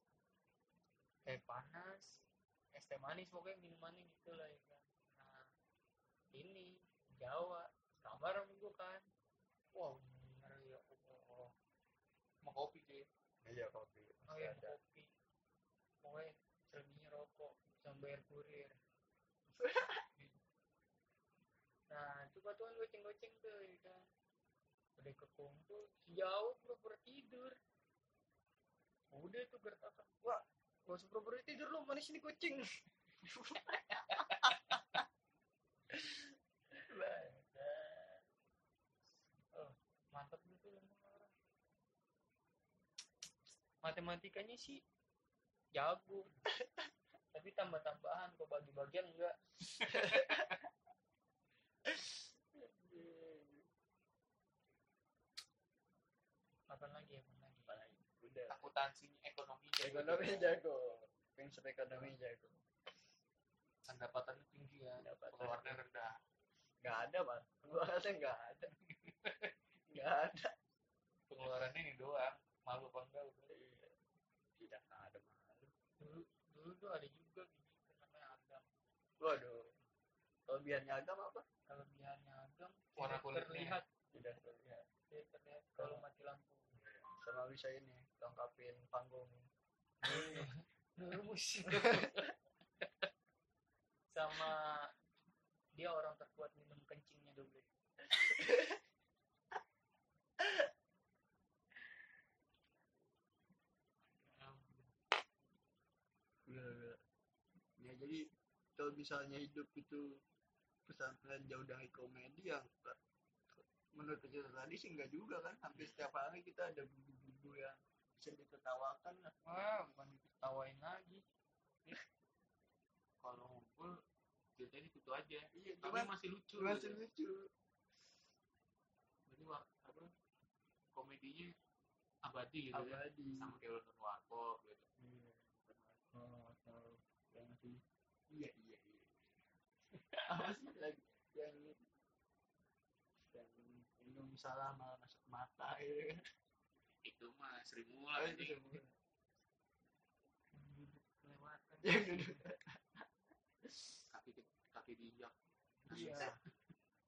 teh panas es teh manis pokoknya minuman gitu lah ya kan ini Jawa kamar sama gue kan. Wah bener ya Allah. Mau kopi cuy. Iya kopi. Oh ya ada kopi. Pokoknya selebihnya rokok sama bayar kurir. Nah itu batuan goceng-goceng tuh ya kan. Udah kekumpul si Jawa pura-pura tidur udah tuh gertakan. Wah gak usah tidur lu mana sini kucing. oh, mantap gitu matematikanya sih jago. Tapi tambah-tambahan kok bagi-bagian enggak. Apa lagi apa lagi? Apa lagi? udah. Akuntansinya ekonomi ekonomi jago. Prinsip ekonomi jago pendapatannya tinggi ya. Pendapatan. pengeluarannya rendah. Nggak ada mas pengeluarannya nggak ada. Nggak ada. Pengeluarannya ini doang. Malu apa enggak udah Iya. tidak ada malu. Dulu dulu tuh ada juga gitu namanya agam waduh. Kelebihannya agam apa? Kelebihannya agam Warna kulitnya. terlihat. tidak terlihat. Tidak terlihat kalau mati lampu. Sama bisa ini lengkapin panggung. Rumus sama dia orang terkuat minum kencingnya double Gila, gila. ya. Jadi kalau misalnya hidup itu pesantren jauh dari komedi yang menurut kita tadi sih enggak juga kan? Hampir setiap hari kita ada bumbu-bumbu yang bisa ditertawakan lah. Wah bukan diketawain lagi. Kalau ngumpul ceritanya itu aja. Iya tapi cuman masih lucu. Masih gitu. lucu wak- apa komedinya abadi gitu ya? Abadi. Sama kayak nonton warkop gitu. Iya, oh, atau yang masih iya iya iya. Apa sih lagi? Yang yang minum salah malah masuk mata gitu kan itu mah Sri Oh, Mulat itu anjing. semua. duduk kelewatan yang duduk kaki diinjak iya.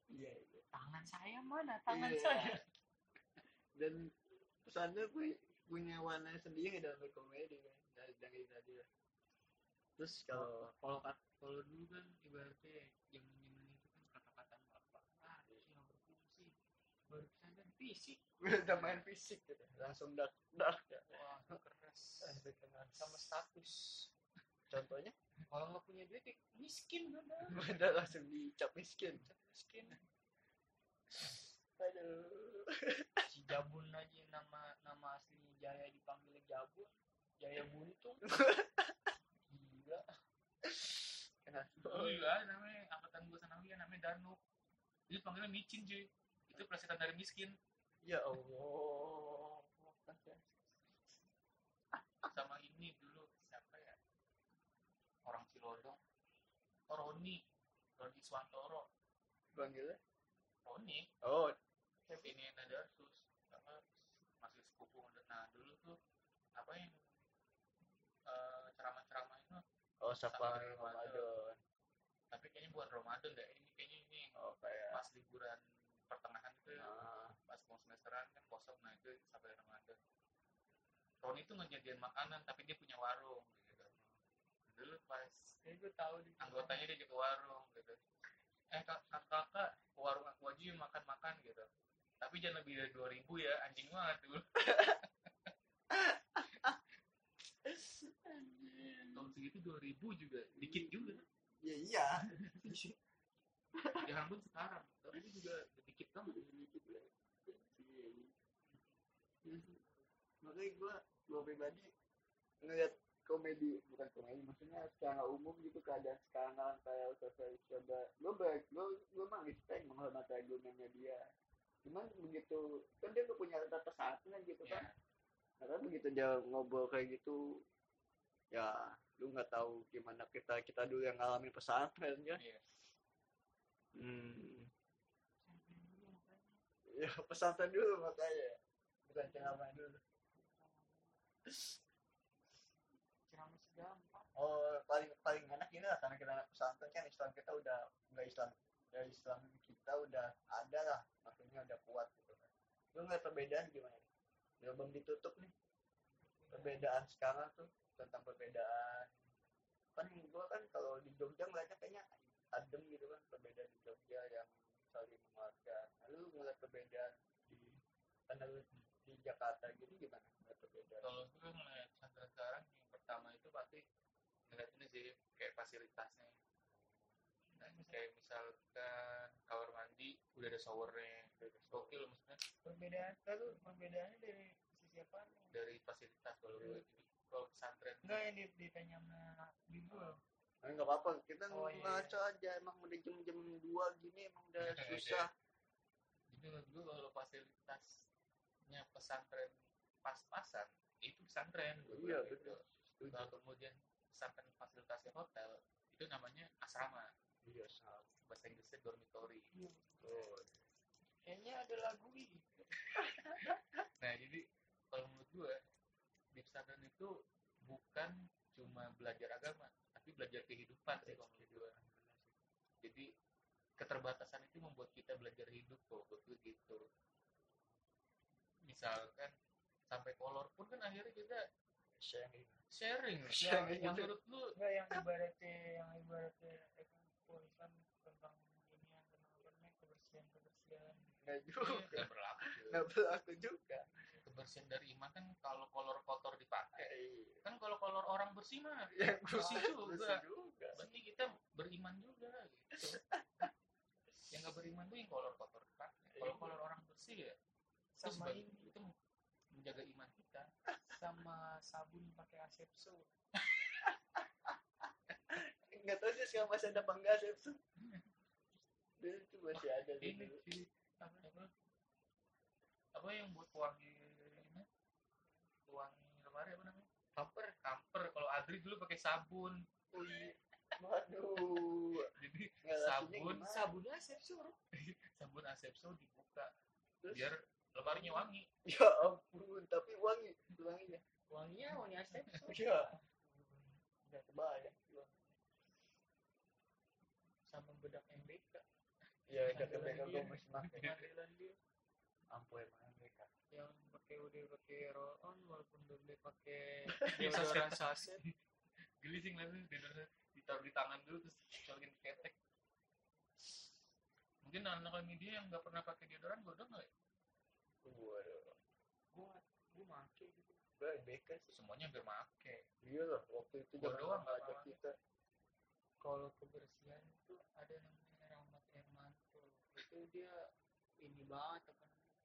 iya iya. Tangan saya mana tangan Iya. saya? Dan pesannya gue punya warna sendiri dalam berkomedi kan. Dari dari tadi lah terus kalau kalau kat- kalau dulu kan ibaratnya zaman zaman itu kan kata-kata bapak ah itu yang berfungsi. Baru sadar fisik. Udah main fisik gitu. Langsung dak dak. Ya wah keras. Sampai kena. sama status contohnya? Kalau nggak punya duit ya miskin udah udah langsung dicap miskin. Miskin. Aduh. Si Jabun aja nama nama aslinya Jaya dipanggilnya Jabun. Jaya Buntung. Gila. Kenapa? Juga ada namanya angkatan gua sanawi namanya Danu. Jadi panggilnya micin cuy. Itu plesetan dari miskin. Ya Allah. Sama ini dulu. ya orang Cilodong oh Roni. Roni Swantoro. Panggilnya Roni. Oh. Ini ada sus apa masih sepupu nah dulu tuh apa yang eh, ceramah-ceramah itu oh Sampai Ramadan. Tapi kayaknya bukan Ramadan deh. Ini kayaknya ini oh kayak pas liburan pertengahan itu ah, pas mau semesteran kan kosong nah itu sampai Ramadan. Roni tuh ngejadian makanan tapi dia punya warung dulu pas ini gue tahu di anggotanya dia ke warung gitu. Eh kak kak- kakak ke warung aku aja yuk makan makan gitu. Tapi jangan lebih dari dua ribu ya anjing banget dulu. Tahun segitu dua ribu juga dikit juga. ya iya. Jangan pun sekarang. Tapi itu juga dikit banget. Dikit lah makanya gue gue pribadi ngeliat komedi bukan komedi maksudnya secara umum gitu keadaan sekarang kayak sosial coba. Gue baik gue gue mah respect menghormati argumennya dia. Cuman begitu kan dia gak punya rata gitu kan? Karena begitu dia ngobrol kayak gitu ya lu nggak tahu gimana kita kita dulu yang ngalamin pesantren ya Iya. hmm. ya pesantren dulu makanya. Bukan ceramah dulu oh paling paling enak ini lah karena kita anak pesantren kan Islam kita udah nggak Islam ya Islam kita udah ada lah maksudnya udah kuat gitu kan. Lu ngeliat perbedaan gimana? Ya belum ditutup nih perbedaan sekarang tuh tentang perbedaan. Kan gua kan kalau di Jogja ngeliatnya kayaknya adem gitu kan perbedaan di Jogja yang saling menguatkan. Lalu ngeliat perbedaan di karena di Jakarta gini gimana? Ngeliat perbedaan? Kalau gue ngeliat sekarang yang pertama itu pasti ngeliat ini sih kayak fasilitasnya. Nah, kayak misalkan kamar mandi udah ada showernya. Gokil maksudnya. Perbedaan lalu perbedaannya dari sisi apa? Nih dari fasilitas kalau gue jadi kalau pesantren. Enggak yang di- ditanya sama ibu Nah, nggak apa-apa, kita Oh, iya. ngaco aja. Emang udah jam-jam dua gini emang udah susah. jadi menurut gue kalau fasilitasnya pesantren pas-pasan itu pesantren. Gue Iya, gitu. betul. Kalau kemudian pesantren fasilitasnya hotel itu namanya asrama. Iya, sama. bahasa Inggrisnya dormitory. Oh, kayaknya ada lagu ini. Nah jadi kalau menurut gue di pesantren itu bukan cuma belajar agama tapi belajar kehidupan sih kalau menurut gue jadi keterbatasan itu membuat kita belajar hidup kok gue gitu. Misalkan sampai kolor pun kan akhirnya kita sharing. Sharing Sharing yang menurut lu enggak yang ibaratnya yang ibaratnya eh, kan tentang ini yang tentang apa namanya kebersihan kebersihan Nggak iya, juga. nggak berlaku cuy. Nggak berlaku juga. kebersihan dari iman kan kalau kolor kotor dipakai Iya. kan kalau kolor orang bersih mah Yang bersih bersih juga juga. berarti kita beriman juga gitu yang nggak beriman tuh yang kolor kotor dipakai kalau kolor orang bersih ya itu sama sebagai- ini itu menjaga iman kita sama sabun pakai asepso Nggak tahu sih sekarang masih ada apa enggak sih. Dulu itu masih ada ini dulu. sih apa apa apa yang buat wangi ini wangi lemari apa namanya kamper kamper kalau Adri dulu pakai sabun Oh, iya. Waduh. jadi Ngelasinya sabun sabunnya asepso sabun asepso dibuka Terus? biar lemarinya wangi Ya ampun, tapi wangi. Wanginya. wanginya wangi asepso Ya. Nggak kebayang. sama bedak MBK Ya, udah Andalan kebayang dia. gue masih pakai. dia Ampun emang mereka. yang pakai udah pakai roll on walaupun udah beli pakai Iya, deodoran saset geli sih ngeliatnya deodoran ditaruh di tangan dulu terus colokin ketek mungkin anak-anak media yang nggak pernah pakai deodoran bodoh nggak ya? Waduh. gua gua make gitu Gue BK sih. semuanya hampir make Iya lah, waktu itu Gua doang ngajak kita. kalau kebersihan itu ada namanya Rahmat Hermanto itu dia ini banget apa namanya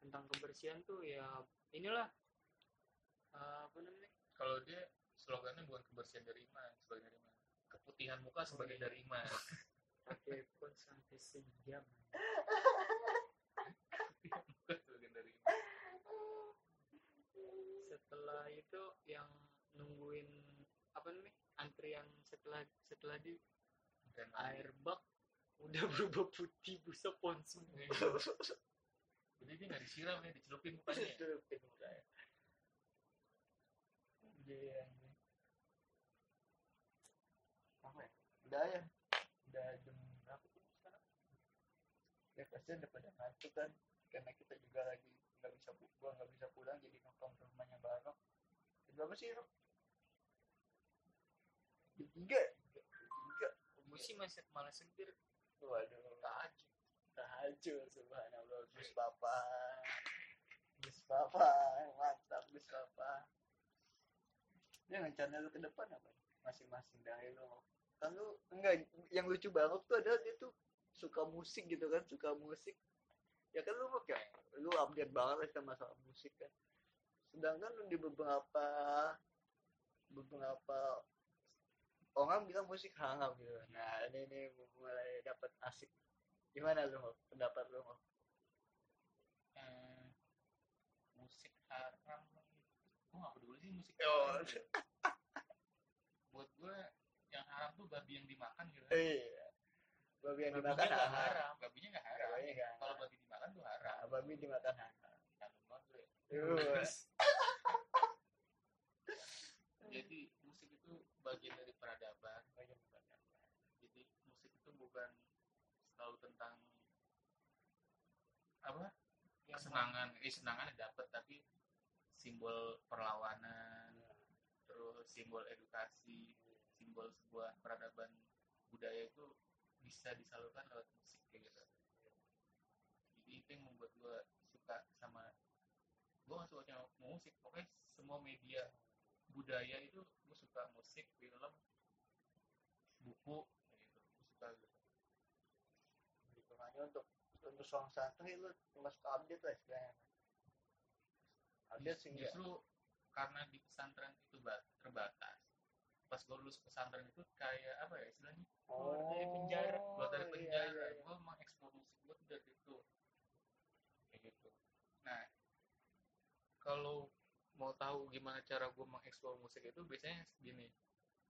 tentang kebersihan tuh ya inilah eh, apa namanya kalau dia slogannya bukan kebersihan dari iman sebagian dari iman keputihan muka sebagian iya. dari iman pakai pun sampai sejam keputihan muka sebagian dari iman setelah itu yang nungguin apa namanya antrian setelah setelah di dan air bak udah berubah putih busa konsum jadi dia nggak disiram ya dicelupin mukanya ya? Celupin mukanya. Iya. Apa ya? Udah ya. Udah jam berapa tuh sekarang? Ya pasti udah pada ngantuk kan. Karena kita juga lagi nggak bisa gua nggak bisa pulang jadi nongkrong ke rumahnya Barok. Jam berapa sih Rok? Jam tiga. Tiga. gue sih masih malah seger Waduh. tahajud tahajud subhanallah Gus Papa Gus Papa mantap Gus Papa dia rencana lu ke depan apa masing-masing dari lu kan lu enggak yang lucu banget tuh adalah dia tuh suka musik gitu kan suka musik ya kan lu mah kayak lu update banget lah sama masalah musik kan. Sedangkan di beberapa beberapa orang bilang musik haram gitu. Nah ini nih mulai dapat asik. Gimana lu pendapat lu? Eh, musik haram. Gue nggak peduli sih musik Oh. haram ya. buat gue yang haram tuh babi yang dimakan gitu. Iya. Babi yang Babinya dimakan nggak haram. haram. Babinya nggak haram. Babinya nggak kalau haram. babi dimakan kan tuh haram babi di mata mau terus? Jadi musik itu bagian dari peradaban. Bagian peradaban. Jadi musik itu bukan selalu tentang apa? Ya, kesenangan. Eh senangan dapat tapi simbol perlawanan ya. terus simbol edukasi simbol sebuah peradaban budaya itu bisa disalurkan lewat musik kayak gitu itu yang membuat gue suka sama gue gak suka cuma musik. Pokoknya semua media budaya itu gue suka musik film buku gitu. Gue suka gitu. Gitu makanya untuk untuk seorang santri lu masuk update lah istilahnya. Update sih justru karena di pesantren itu ba- terbatas. Pas gue lulus pesantren itu kayak apa ya istilahnya? Keluar dari penjara. keluar dari iya, penjara. iya, iya. gue mengeksplor musik gue dari itu gitu nah kalau mau tahu gimana cara gue mengeksplor musik itu biasanya gini.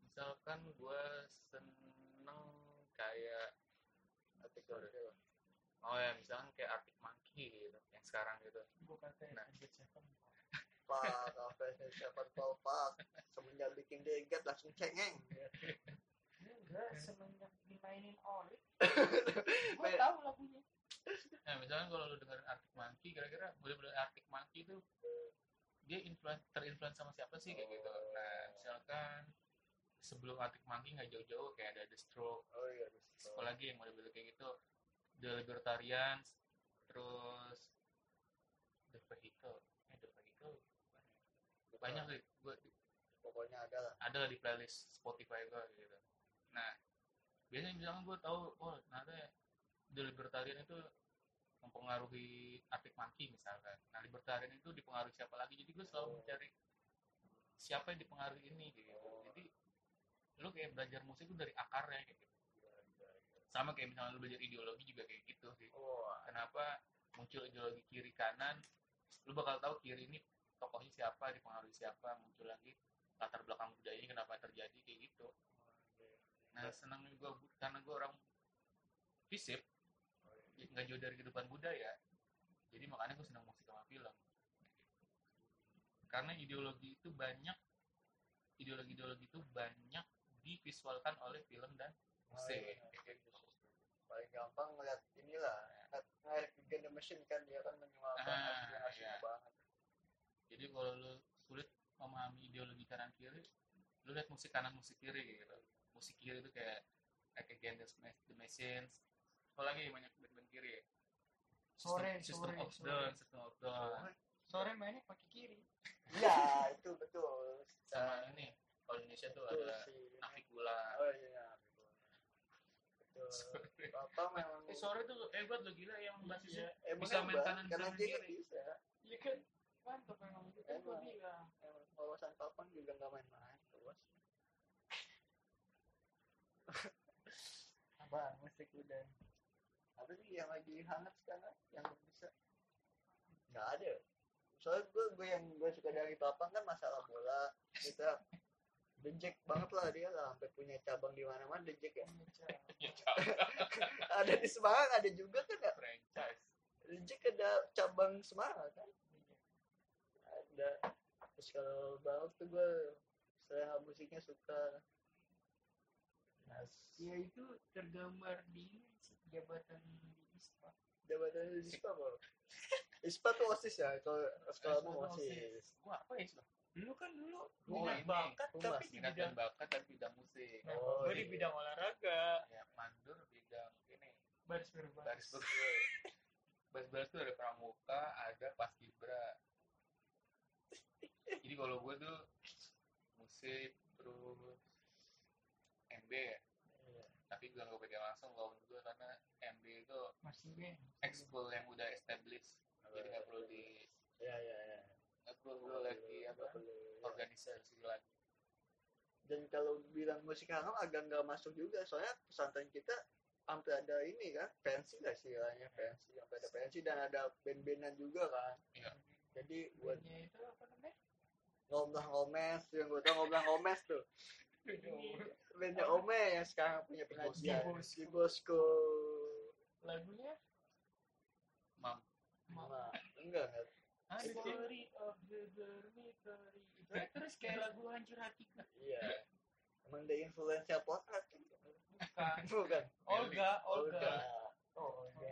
Misalkan gue seneng kayak artikel gitu oh ya misalkan kayak Arctic Monkey gitu yang sekarang gitu. Gue kata Nah. Pak kafe siapa tahu pak. Semenjak bikin deget langsung cengeng. Enggak semenjak dimainin Oli. Gue tahu lagunya Nah, misalkan kalau lu dengerin Arctic Monkey, kira-kira model-model Arctic Monkey itu dia influence terinfluence sama siapa sih kayak gitu. Nah, misalkan sebelum Arctic Monkey nggak jauh-jauh kayak ada The Stroke, oh iya apalagi yang model-model kayak gitu, The Libertarians, terus The Vehicle, eh The Vehicle, banyak sih, gua pokoknya ada lah. Ada lah di playlist Spotify gue gitu. Nah, biasanya misalkan gue tahu, oh ternyata The Libertarian itu mempengaruhi Arctic Monkey misalkan. Nah, Libertarian itu dipengaruhi siapa lagi? Jadi gue selalu mencari siapa yang dipengaruhi ini gitu. Jadi lu kayak belajar musik itu dari akarnya kayak gitu. Sama kayak misalnya lu belajar ideologi juga kayak gitu sih. Kenapa muncul ideologi kiri kanan? Lu bakal tahu kiri ini tokohnya siapa, dipengaruhi siapa, muncul lagi latar belakang budayanya kenapa terjadi kayak gitu. Nah, senangnya gue karena gue orang fisip, nggak jauh dari kehidupan budaya. Jadi makanya gue senang musik sama film. Karena ideologi itu banyak, ideologi-ideologi itu banyak divisualkan oleh film dan musik. Kayak gitu. paling gampang ngeliat inilah ngeliat Against the Machine kan dia kan menyewa Ah, banget iya. banget Jadi kalau lu sulit memahami ideologi kanan kiri, lu lihat musik kanan musik kiri gitu. Musik kiri itu kayak like the Ma- the Machines. Apalagi banyak band-band kiri. Ya. Sore, System, System sore, of sore. Down, System of Down. sore mainnya pakai kiri. Iya itu betul. Sama ini, kalau Indonesia tuh betul ada sih Navikula. oh iya betul. Apa memang Eh sore tuh hebat lo gila yang basisnya emang bisa main hebat, kanan, bisa kiri bisa. Iya kan? Mantap memang itu kan gue bilang. Wawasan papan juga nggak main-main luas apa musik udah apa sih yang lagi hangat sekarang? Yang bisa? Nggak ada. Soalnya gue gue yang gue suka dari papan kan masalah bola kita dejek banget lah dia lah sampai punya cabang di mana-mana dejek ya. Ada di Semarang ada juga kan ya? Franchise. dejek ada cabang Semarang kan? Ada. Terus kalau banget tuh gue selera musiknya suka. Nas, ya itu tergambar di ini sih, jabatan di ISPA jabatan di ISPA apa? ISPA tuh OSIS ya, kalau sekolah mau OSIS. Gua apa ya Isma? dulu kan dulu Oh, minat bakat Humas, tapi di bidang dan bakat dan bidang musik. nah, Oh, gue di iya. bidang olahraga Ya, mandur bidang ini. baris berbaris Baris ber Baris baris tuh ada pramuka, ada paskibra. Jadi kalau gue tuh musik terus MB ya. Iya. Tapi gue gak pegang langsung menurut gue karena MB itu masih gue ekskul yang udah established. Jadi nggak perlu di Ya, ya, ya. nggak perlu lagi apa Nggak perlu. organisasi lagi. Dan kalau bilang musik hangat agak nggak masuk juga, soalnya pesantren kita hampir ada ini kan, pensi lah istilahnya pensi, sampai ada pensi dan ada band-bandan juga kan. Iya. Jadi buat itu apa namanya ngomlah ngomes, yang gue tau ngomlah ngomes tuh. Bandnya Ome yang sekarang punya pengajian. Bosku. Bosku. Lagunya? Mam. Mam. Enggak, enggak. Story of the dormitory. Terus kayak lagu hancur hati. Iya. Emang dia influencer siapa kan? Bukan. Bukan. Olga, Olga. Oh, Olga.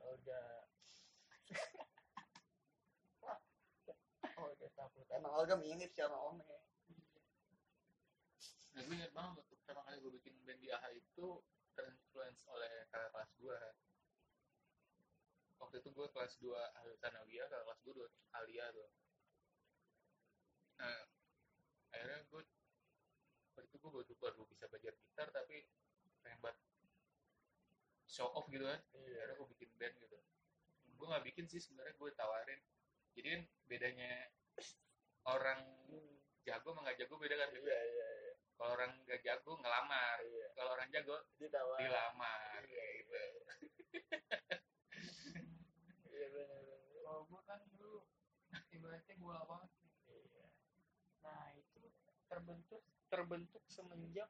Olga. Olga takut. Emang Olga mirip sama Ome. Ya? Nah, gue inget banget waktu pertama kali gue bikin band di AHA itu terinfluence oleh kakak kelas gue. Waktu itu gue kelas 2 Ahli Sanawiyah, kakak kelas gue 2 Alia tuh. Nah, akhirnya gue waktu itu gue baru, baru bisa belajar gitar tapi pengen buat show off gitu kan. iya Akhirnya gue bikin band gitu. Gue nggak bikin sih sebenarnya gue tawarin. Jadi kan bedanya orang jago sama nggak jago beda kan. iya iya iya Kalau orang nggak jago ngelamar, iya. Kalau orang jago ditawar dilamar. Iya, gitu. iya. Benar benar kalau gue kan dulu ibaratnya gue banget iya. Nah itu terbentuk terbentuk semenjak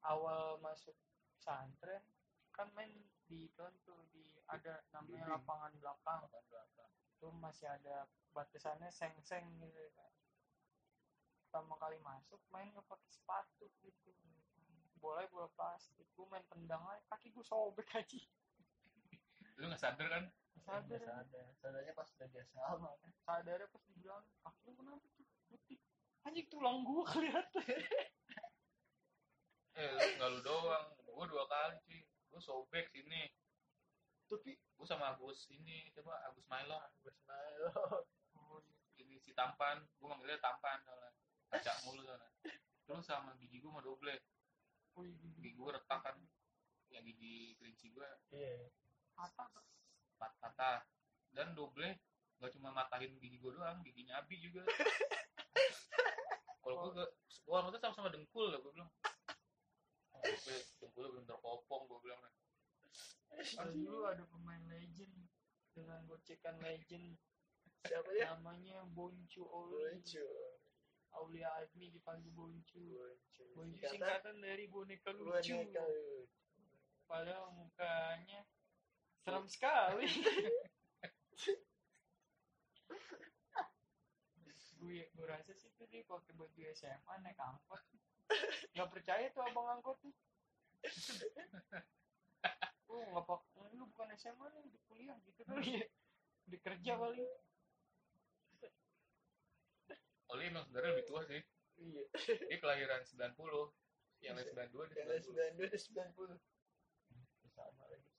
awal masuk pesantren. Kan main di itu tuh di ada namanya Bimbing. lapangan belakang. Apaan belakang? itu masih ada batasannya seng-seng gitu kan pertama kali masuk main nggak pakai sepatu gitu bola bola plastik gue main tendang aja kaki gue sobek aja Lu nggak sadar kan? sadar sadar sadarnya pas udah dia sama kan sadarnya pas dibilang kaki lu kenapa tuh putih anjing tulang gue kelihatan Eh, lu nggak lu doang. Gue dua kali cuy. Gue sobek sini. tapi Gue sama Agus ini, coba Agus Milo. oh, iya. Ini si tampan. Gue manggilnya tampan soalnya. Kaca mulu soalnya. Terus sama gigi gue sama doble. oh iya, gigi gue retak kan. Yang gigi kelinci gue iya patah pat patah. Dan doble gak cuma matahin gigi gue doang, giginya Abi juga. Kalau gue, gue maksudnya sama-sama dengkul lah, gue bilang. Oh, doble, dengkulnya belum terkopong, gue bilang. Terus dulu ada pemain legend dengan gocekan legend siapa dia namanya Boncu Oli lucu Aulia Admi dipanggil Boncu. Boncu. Singkatan, dari boneka lucu. Boneka padahal mukanya serem sekali. Gue gue rasa sih tuh dia pakai baju SMA naik angkot. Nggak percaya tuh abang angkotnya oh nggak pak lu bukan SMA nih di kuliah gitu kali ya di kerja kali Oli emang sebenarnya lebih tua sih. iya. Dia kelahiran 90. Yang lain 92 dia yang lain 92. sembilan dua dan sembilan puluh. Sama lagi.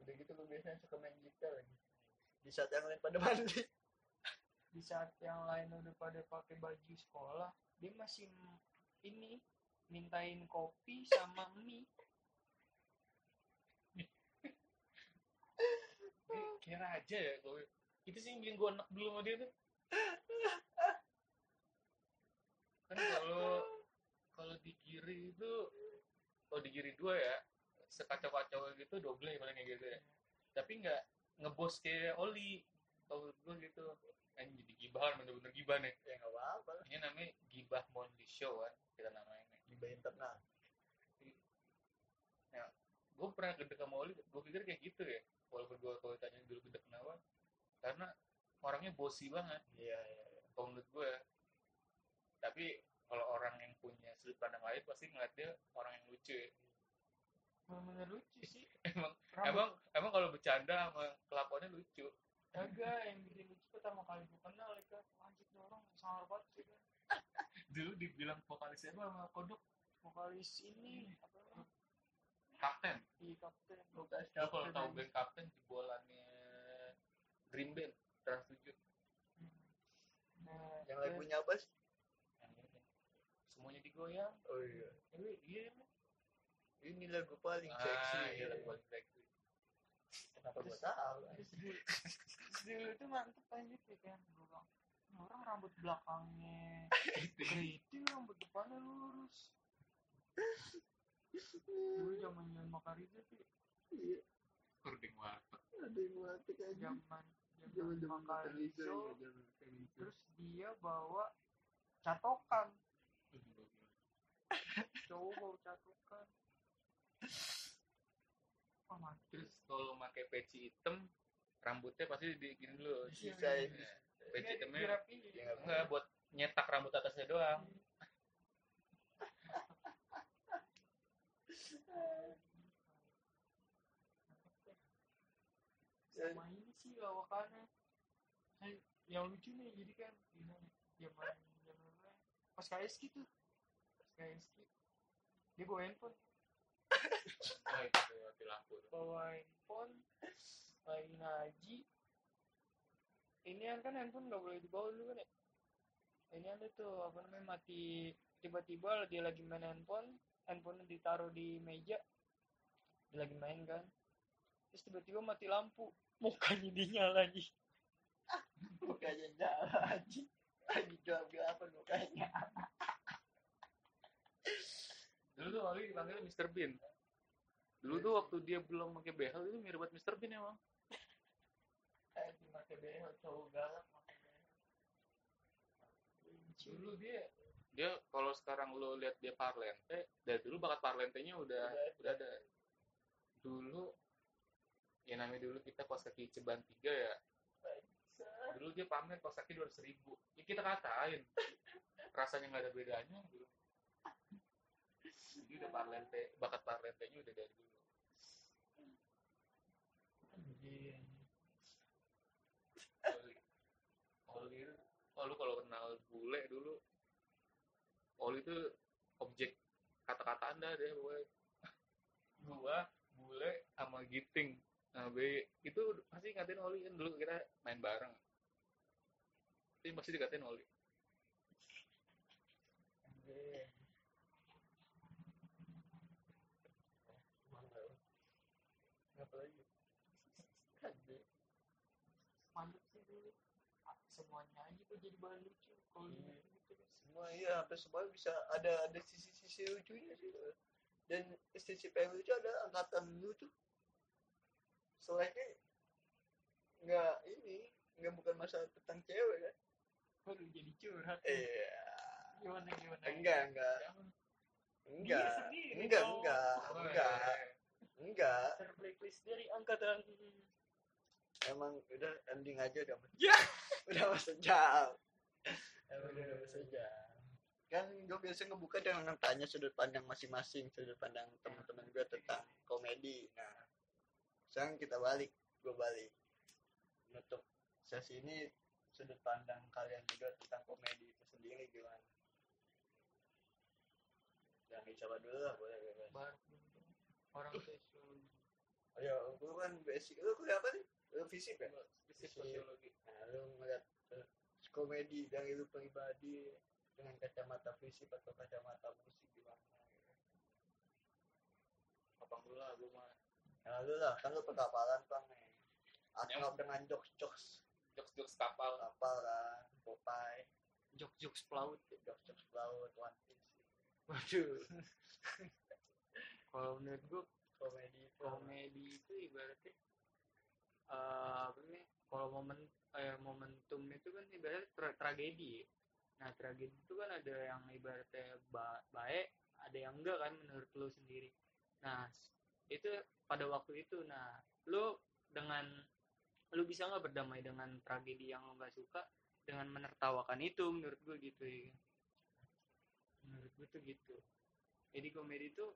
Udah gitu gue biasanya suka main gitar lagi. Di saat yang lain pada mandi. Di saat yang lain udah pada pakai baju sekolah dia masih ini mintain kopi sama mie. Dia kayak raja ya kalau itu sih yang bikin gue enak dulu sama dia tuh. Kan kalau kalau di kiri itu kalau di kiri dua ya sekacau-kacau gitu double paling kayak gitu ya. Tapi nggak ngebos kayak Oli. Kalau gue gitu. Kan jadi gibah kan bener-bener gibah nih. ya nggak apa-apa Ini namanya gibah Monday Show kan kita namain gibah internal gue pernah gede sama Oli gue pikir kayak gitu ya walaupun gue kalau ditanya dulu gede kenapa karena orangnya bosi banget. Iya iya iya. kalau menurut gue tapi kalau orang yang punya sudut pandang lain pasti ngeliat dia orang yang lucu ya. bener lucu sih emang Rambut- emang emang kalau bercanda sama kelakuannya lucu. Kagak yang bikin lucu pertama kali gue kenal itu. Anjir tuh orang sangar banget sih kan dulu dibilang vokalisnya apa sama kodok? Vokalis ini apa namanya? Kapten. Di kapten. Kalau tahu band kapten jebolannya Green Band Trans 7 nah yang dia- lagu punya apa sih semuanya digoyang. Oh iya. Ini iya ini. Lagu paling ah, seksi iya lagu paling seksi kenapa gue tahu? Dulu tuh mantep aja sih kan? Gue bilang "Ini orang rambut belakangnya keriting rambut depannya lurus. Dulu zaman zaman Makariza tuh iya. Kurding warteg. Ada yang mati aja zaman zaman zaman zaman Makariza zaman Makariza terus dia bawa catokan. Cowok bawa catokan. Oh mati. Terus kalau pakai peci hitam rambutnya pasti digini dulu Disisain. Nah, peci Nggak, hitamnya dirapiin. Ya, nggak enggak buat nyetak rambut atasnya doang sama ini sih lawakannya saya yang lucu nih jadi kan ini zaman zaman ya, pas KSK tuh pas KSK dia bawa handphone. Oh itu mati lampu. Tuh. bawa handphone lagi ngaji ini kan handphone nggak boleh dibawa dulu kan ya? Ini ada tuh apa namanya mati tiba-tiba dia lagi main handphone handphonenya ditaruh di meja. Dia lagi main kan. Terus tiba-tiba mati lampu mukanya dinyala lagi Mukanya anjing. Lagi beli apa mukanya? dulu tuh Oli dipanggil Mr. Bean dulu tuh waktu dia belum pakai behel itu mirip banget Mr. Bean emang Anjing pakai behel cowok galak pakai behel. dulu dia dia kalau sekarang lo lihat dia parlente dari dulu bakat parlentenya udah Udah udah ada dulu ya namanya dulu kita kos kaki ceban tiga ya. Dulu dia pamer kos kaki dua ribu. Ya kita katain. Rasanya nggak ada bedanya. Dulu jadi udah parlente bakat parlentenya udah dari dulu. Oli. Itu oh lu kalau kenal bule dulu Oli itu objek kata-kata anda deh pokoknya. Gua bule sama giting nah B itu pasti ngatain Oli kan dulu kita main bareng. Tapi pasti dikatain Oli. Lucu Iya. hampir semua bisa ada ada sisi-sisi lucunya sih. Dan sisi lucu ada angkatan lu tuh seleknya nggak ini nggak bukan masalah tentang cewek kan? Baru jadi curhat iya. Gimana gimana? Enggak enggak. Enggak. Sendiri enggak dong. enggak. Enggak. enggak. Terblacklist dari angkatan. Emang udah ending aja udah Ya. udah mas jam. Emang udah mas jam. Kan gue biasa ngebuka dengan tanya sudut pandang masing-masing sudut pandang teman-teman gue tentang komedi. Nah sekarang kita balik gue balik. Menutup sesi ini sudut pandang kalian juga tentang komedi itu sendiri gimana? Yang dicoba dulu lah boleh bebas orang sosiologi ayo gue kan basic. Lu kuliah apa nih lu fisik ya? Fisik sosiologi. Nah lu ngeliat eh, komedi dari lu pribadi dengan kacamata fisik atau kacamata musik gimana? Gitu. apa dulu lah gue mah nah lu lah kan lu perkapalan bang nih. Akrab dengan jokes jokes. Jokes jokes kapal. Kapal kan Popeye. Jok jok pelaut. Jokes jokes laut One Piece. Waduh. Kalau menurut gue komedi itu. komedi itu ibaratnya eh apa namanya kalau momen eh, momentum itu kan ibaratnya tra- tragedi. Ya. nah tragedi itu kan ada yang ibaratnya ba- baik ada yang enggak kan menurut lu sendiri. Nah itu pada waktu itu. Nah lu dengan lu bisa nggak berdamai dengan tragedi yang lu nggak suka dengan menertawakan itu menurut gue gitu ya. Menurut gue tuh gitu. Jadi komedi itu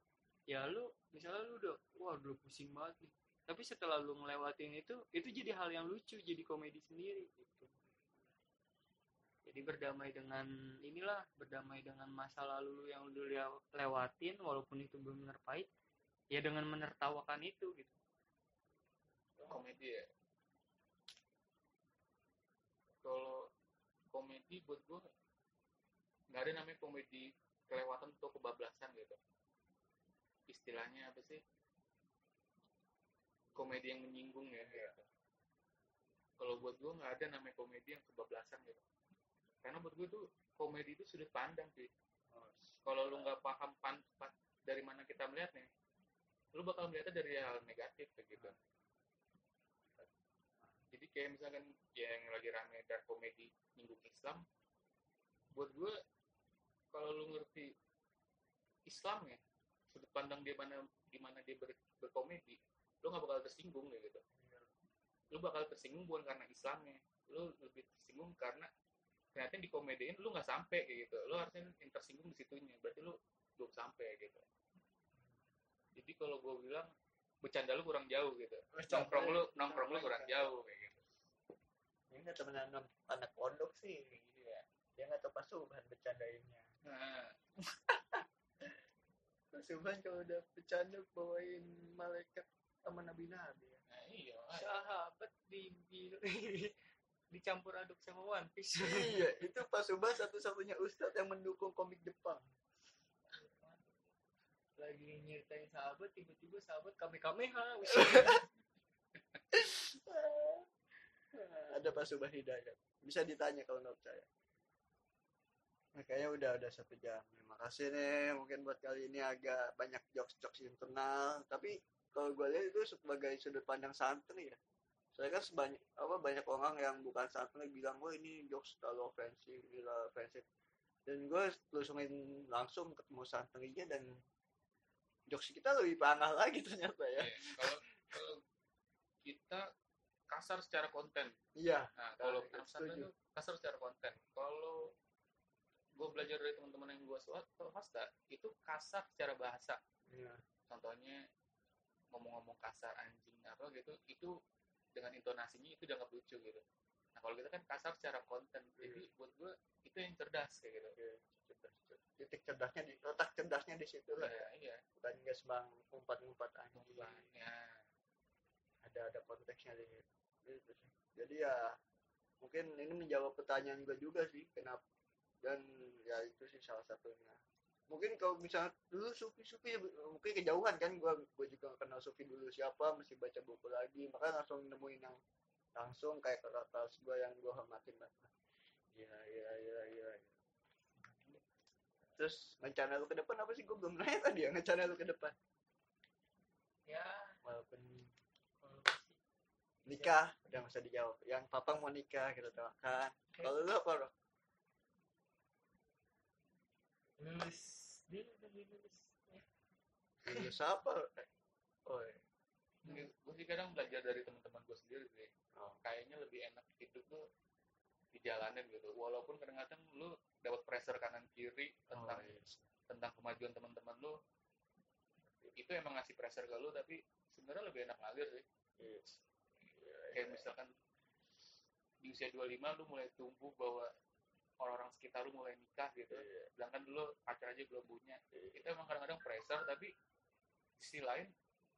ya lu misalnya lu udah wah udah pusing banget nih. Tapi setelah lu ngelewatin itu itu jadi hal yang lucu jadi komedi sendiri gitu. Jadi berdamai dengan inilah berdamai dengan masa lalu lu yang lu lew- lewatin walaupun itu belum benar pahit ya dengan menertawakan itu gitu. Komedi ya. Kalau komedi buat gue nggak ada namanya komedi kelewatan atau kebablasan gitu. Istilahnya apa sih? Komedi yang menyinggung ya gitu. kalau buat gue nggak ada namanya komedi yang kebablasan gitu. Karena buat gue tuh komedi itu sudut pandang sih. Kalau lu nggak paham pan, pan- dari mana kita melihatnya lu bakal melihatnya dari hal negatif kayak gitu. Jadi kayak misalkan ya yang lagi rame dark komedi nyinggung Islam buat gue kalau lu ngerti Islam ya sudut pandang dia mana di mana dia ber, berkomedi lu nggak bakal tersinggung kayak gitu. Lu bakal tersinggung bukan karena Islamnya lu lebih tersinggung karena ternyata di komediin lu nggak sampai kayak gitu. Lu harusnya yang tersinggung di situnya berarti lu belum sampai gitu jadi kalau gue bilang bercanda lu kurang jauh gitu. Nongkrong lu nongkrong lu kurang jauh kayak gitu. Ini nggak temenan sama anak pondok sih gitu ya. Dia nggak tahu pasukan bercandainnya. Nah. Pasukan kalau udah bercanda bawain malaikat sama nabi nabi ya. nah iya. Sahabat di, di dicampur aduk sama One Piece. Iya itu pasukan satu-satunya ustadz yang mendukung komik Jepang lagi nyeritain sahabat tiba-tiba sahabat kami kameha ada pasukan hidayat bisa ditanya kalau nggak percaya nah, kayaknya udah udah satu jam. Terima kasih nih mungkin buat kali ini agak banyak jokes jokes internal. Tapi kalau gue lihat itu sebagai sudut pandang santri ya. Saya kan sebanyak apa banyak orang yang bukan santri bilang oh ini jokes terlalu ofensif gila ofensif dan gue telusungin langsung ketemu santrinya dan jokes kita lebih parah lagi ternyata ya. Iya, kalau kalau kita kasar secara konten. Iya nah kalau Nah, kasar itu kasar secara konten. Kalau gue belajar dari teman-teman yang gue swasta itu kasar secara bahasa. Iya. Contohnya ngomong-ngomong kasar anjing apa gitu itu dengan intonasinya itu dianggap lucu gitu nah kalau kita kan kasar secara konten jadi buat gue itu yang cerdas kayak gitu. Cerdas, cerdas. titik cerdasnya di otak cerdasnya di situ lah. Iya iya. Bukan nggak semang umpat umpat anjing ya. Ada ada konteksnya di gitu sih. Jadi ya mungkin ini menjawab pertanyaan gue juga sih kenapa dan ya itu sih salah satunya. Mungkin kalau misalnya dulu Sufi Sufi mungkin kejauhan kan gue gue juga kenal Sufi dulu siapa mesti baca buku lagi maka langsung nemuin yang langsung kayak kata gue yang gue hormatin banget. Iya iya iya iya terus rencana lu ke depan apa sih? Gue belum nanya tadi ya rencana lu ke depan. Ya walaupun nikah udah nggak usah dijawab. Yang papa mau nikah kita doakan kalau lu apa Bro? lulus. Dulu lulus ya. lulus apa oh iya. Gue sih kadang belajar dari teman-teman gue sendiri sih Oh. kayaknya lebih enak hidup tuh di jalanan gitu walaupun kadang-kadang lu dapat pressure kanan kiri tentang Oh, iya. tentang kemajuan teman-teman lu itu emang ngasih pressure ke lu tapi sebenarnya lebih enak ngalir sih Iya. kayak misalkan di usia 25 lu mulai tumbuh bahwa orang-orang sekitar lu mulai nikah gitu Iya. sedangkan dulu pacar aja belum punya itu emang kadang-kadang pressure tapi di sisi lain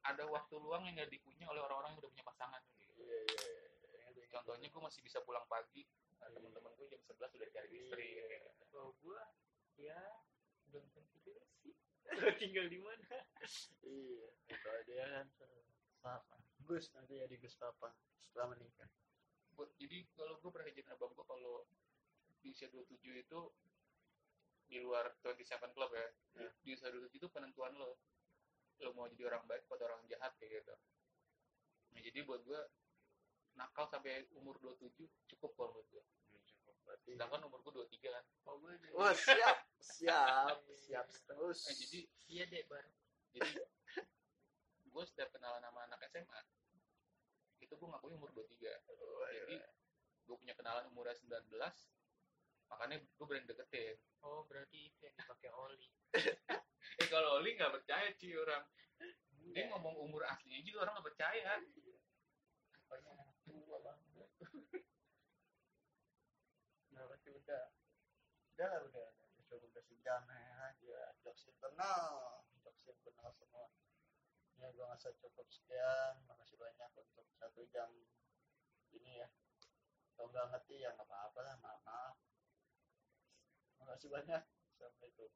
ada waktu luang yang nggak dipunya oleh orang-orang yang udah punya pasangan gitu. Iya, iya, iya. contohnya gue masih bisa pulang pagi nah, Iya. teman-teman gue jam 11 sudah cari istri kayak gitu. kalau gue ya belum tentu juga sih tinggal di mana iya kalau dia kan papa Gus nanti jadi Gus papa setelah menikah Buat- jadi kalau gue pernah izin abang gue kalau di usia 27 itu di luar 27 club ya Ya. di usia 27 itu penentuan lo lo mau jadi orang baik atau orang jahat kayak gitu. Nah jadi buat gue nakal sampai umur 27 cukup kalau menurut gue berarti sedangkan umur gue 23 kan. Oh gue wah siap siap siap terus. Eh, jadi iya deh bareng jadi gue setiap kenalan sama anak SMA itu gue ngakui umur 23 Wah, jadi iya. gue punya kenalan umurnya 19 makanya gue berani deketin. Oh berarti itu yang dipakai oli eh kalau Oli nggak percaya sih orang. Dia Iya. ngomong umur aslinya juga orang nggak percaya. Nah berarti udah. Udah lah udah. Udah coba udah sejam ya. Ya jokes internal. Jokes internal semua. Ya gua ngerasa cukup sekian. Makasih banyak untuk satu jam ini ya. Kalau nggak ngerti ya nggak apa-apa lah. Maaf maaf. Makasih banyak. Assalamualaikum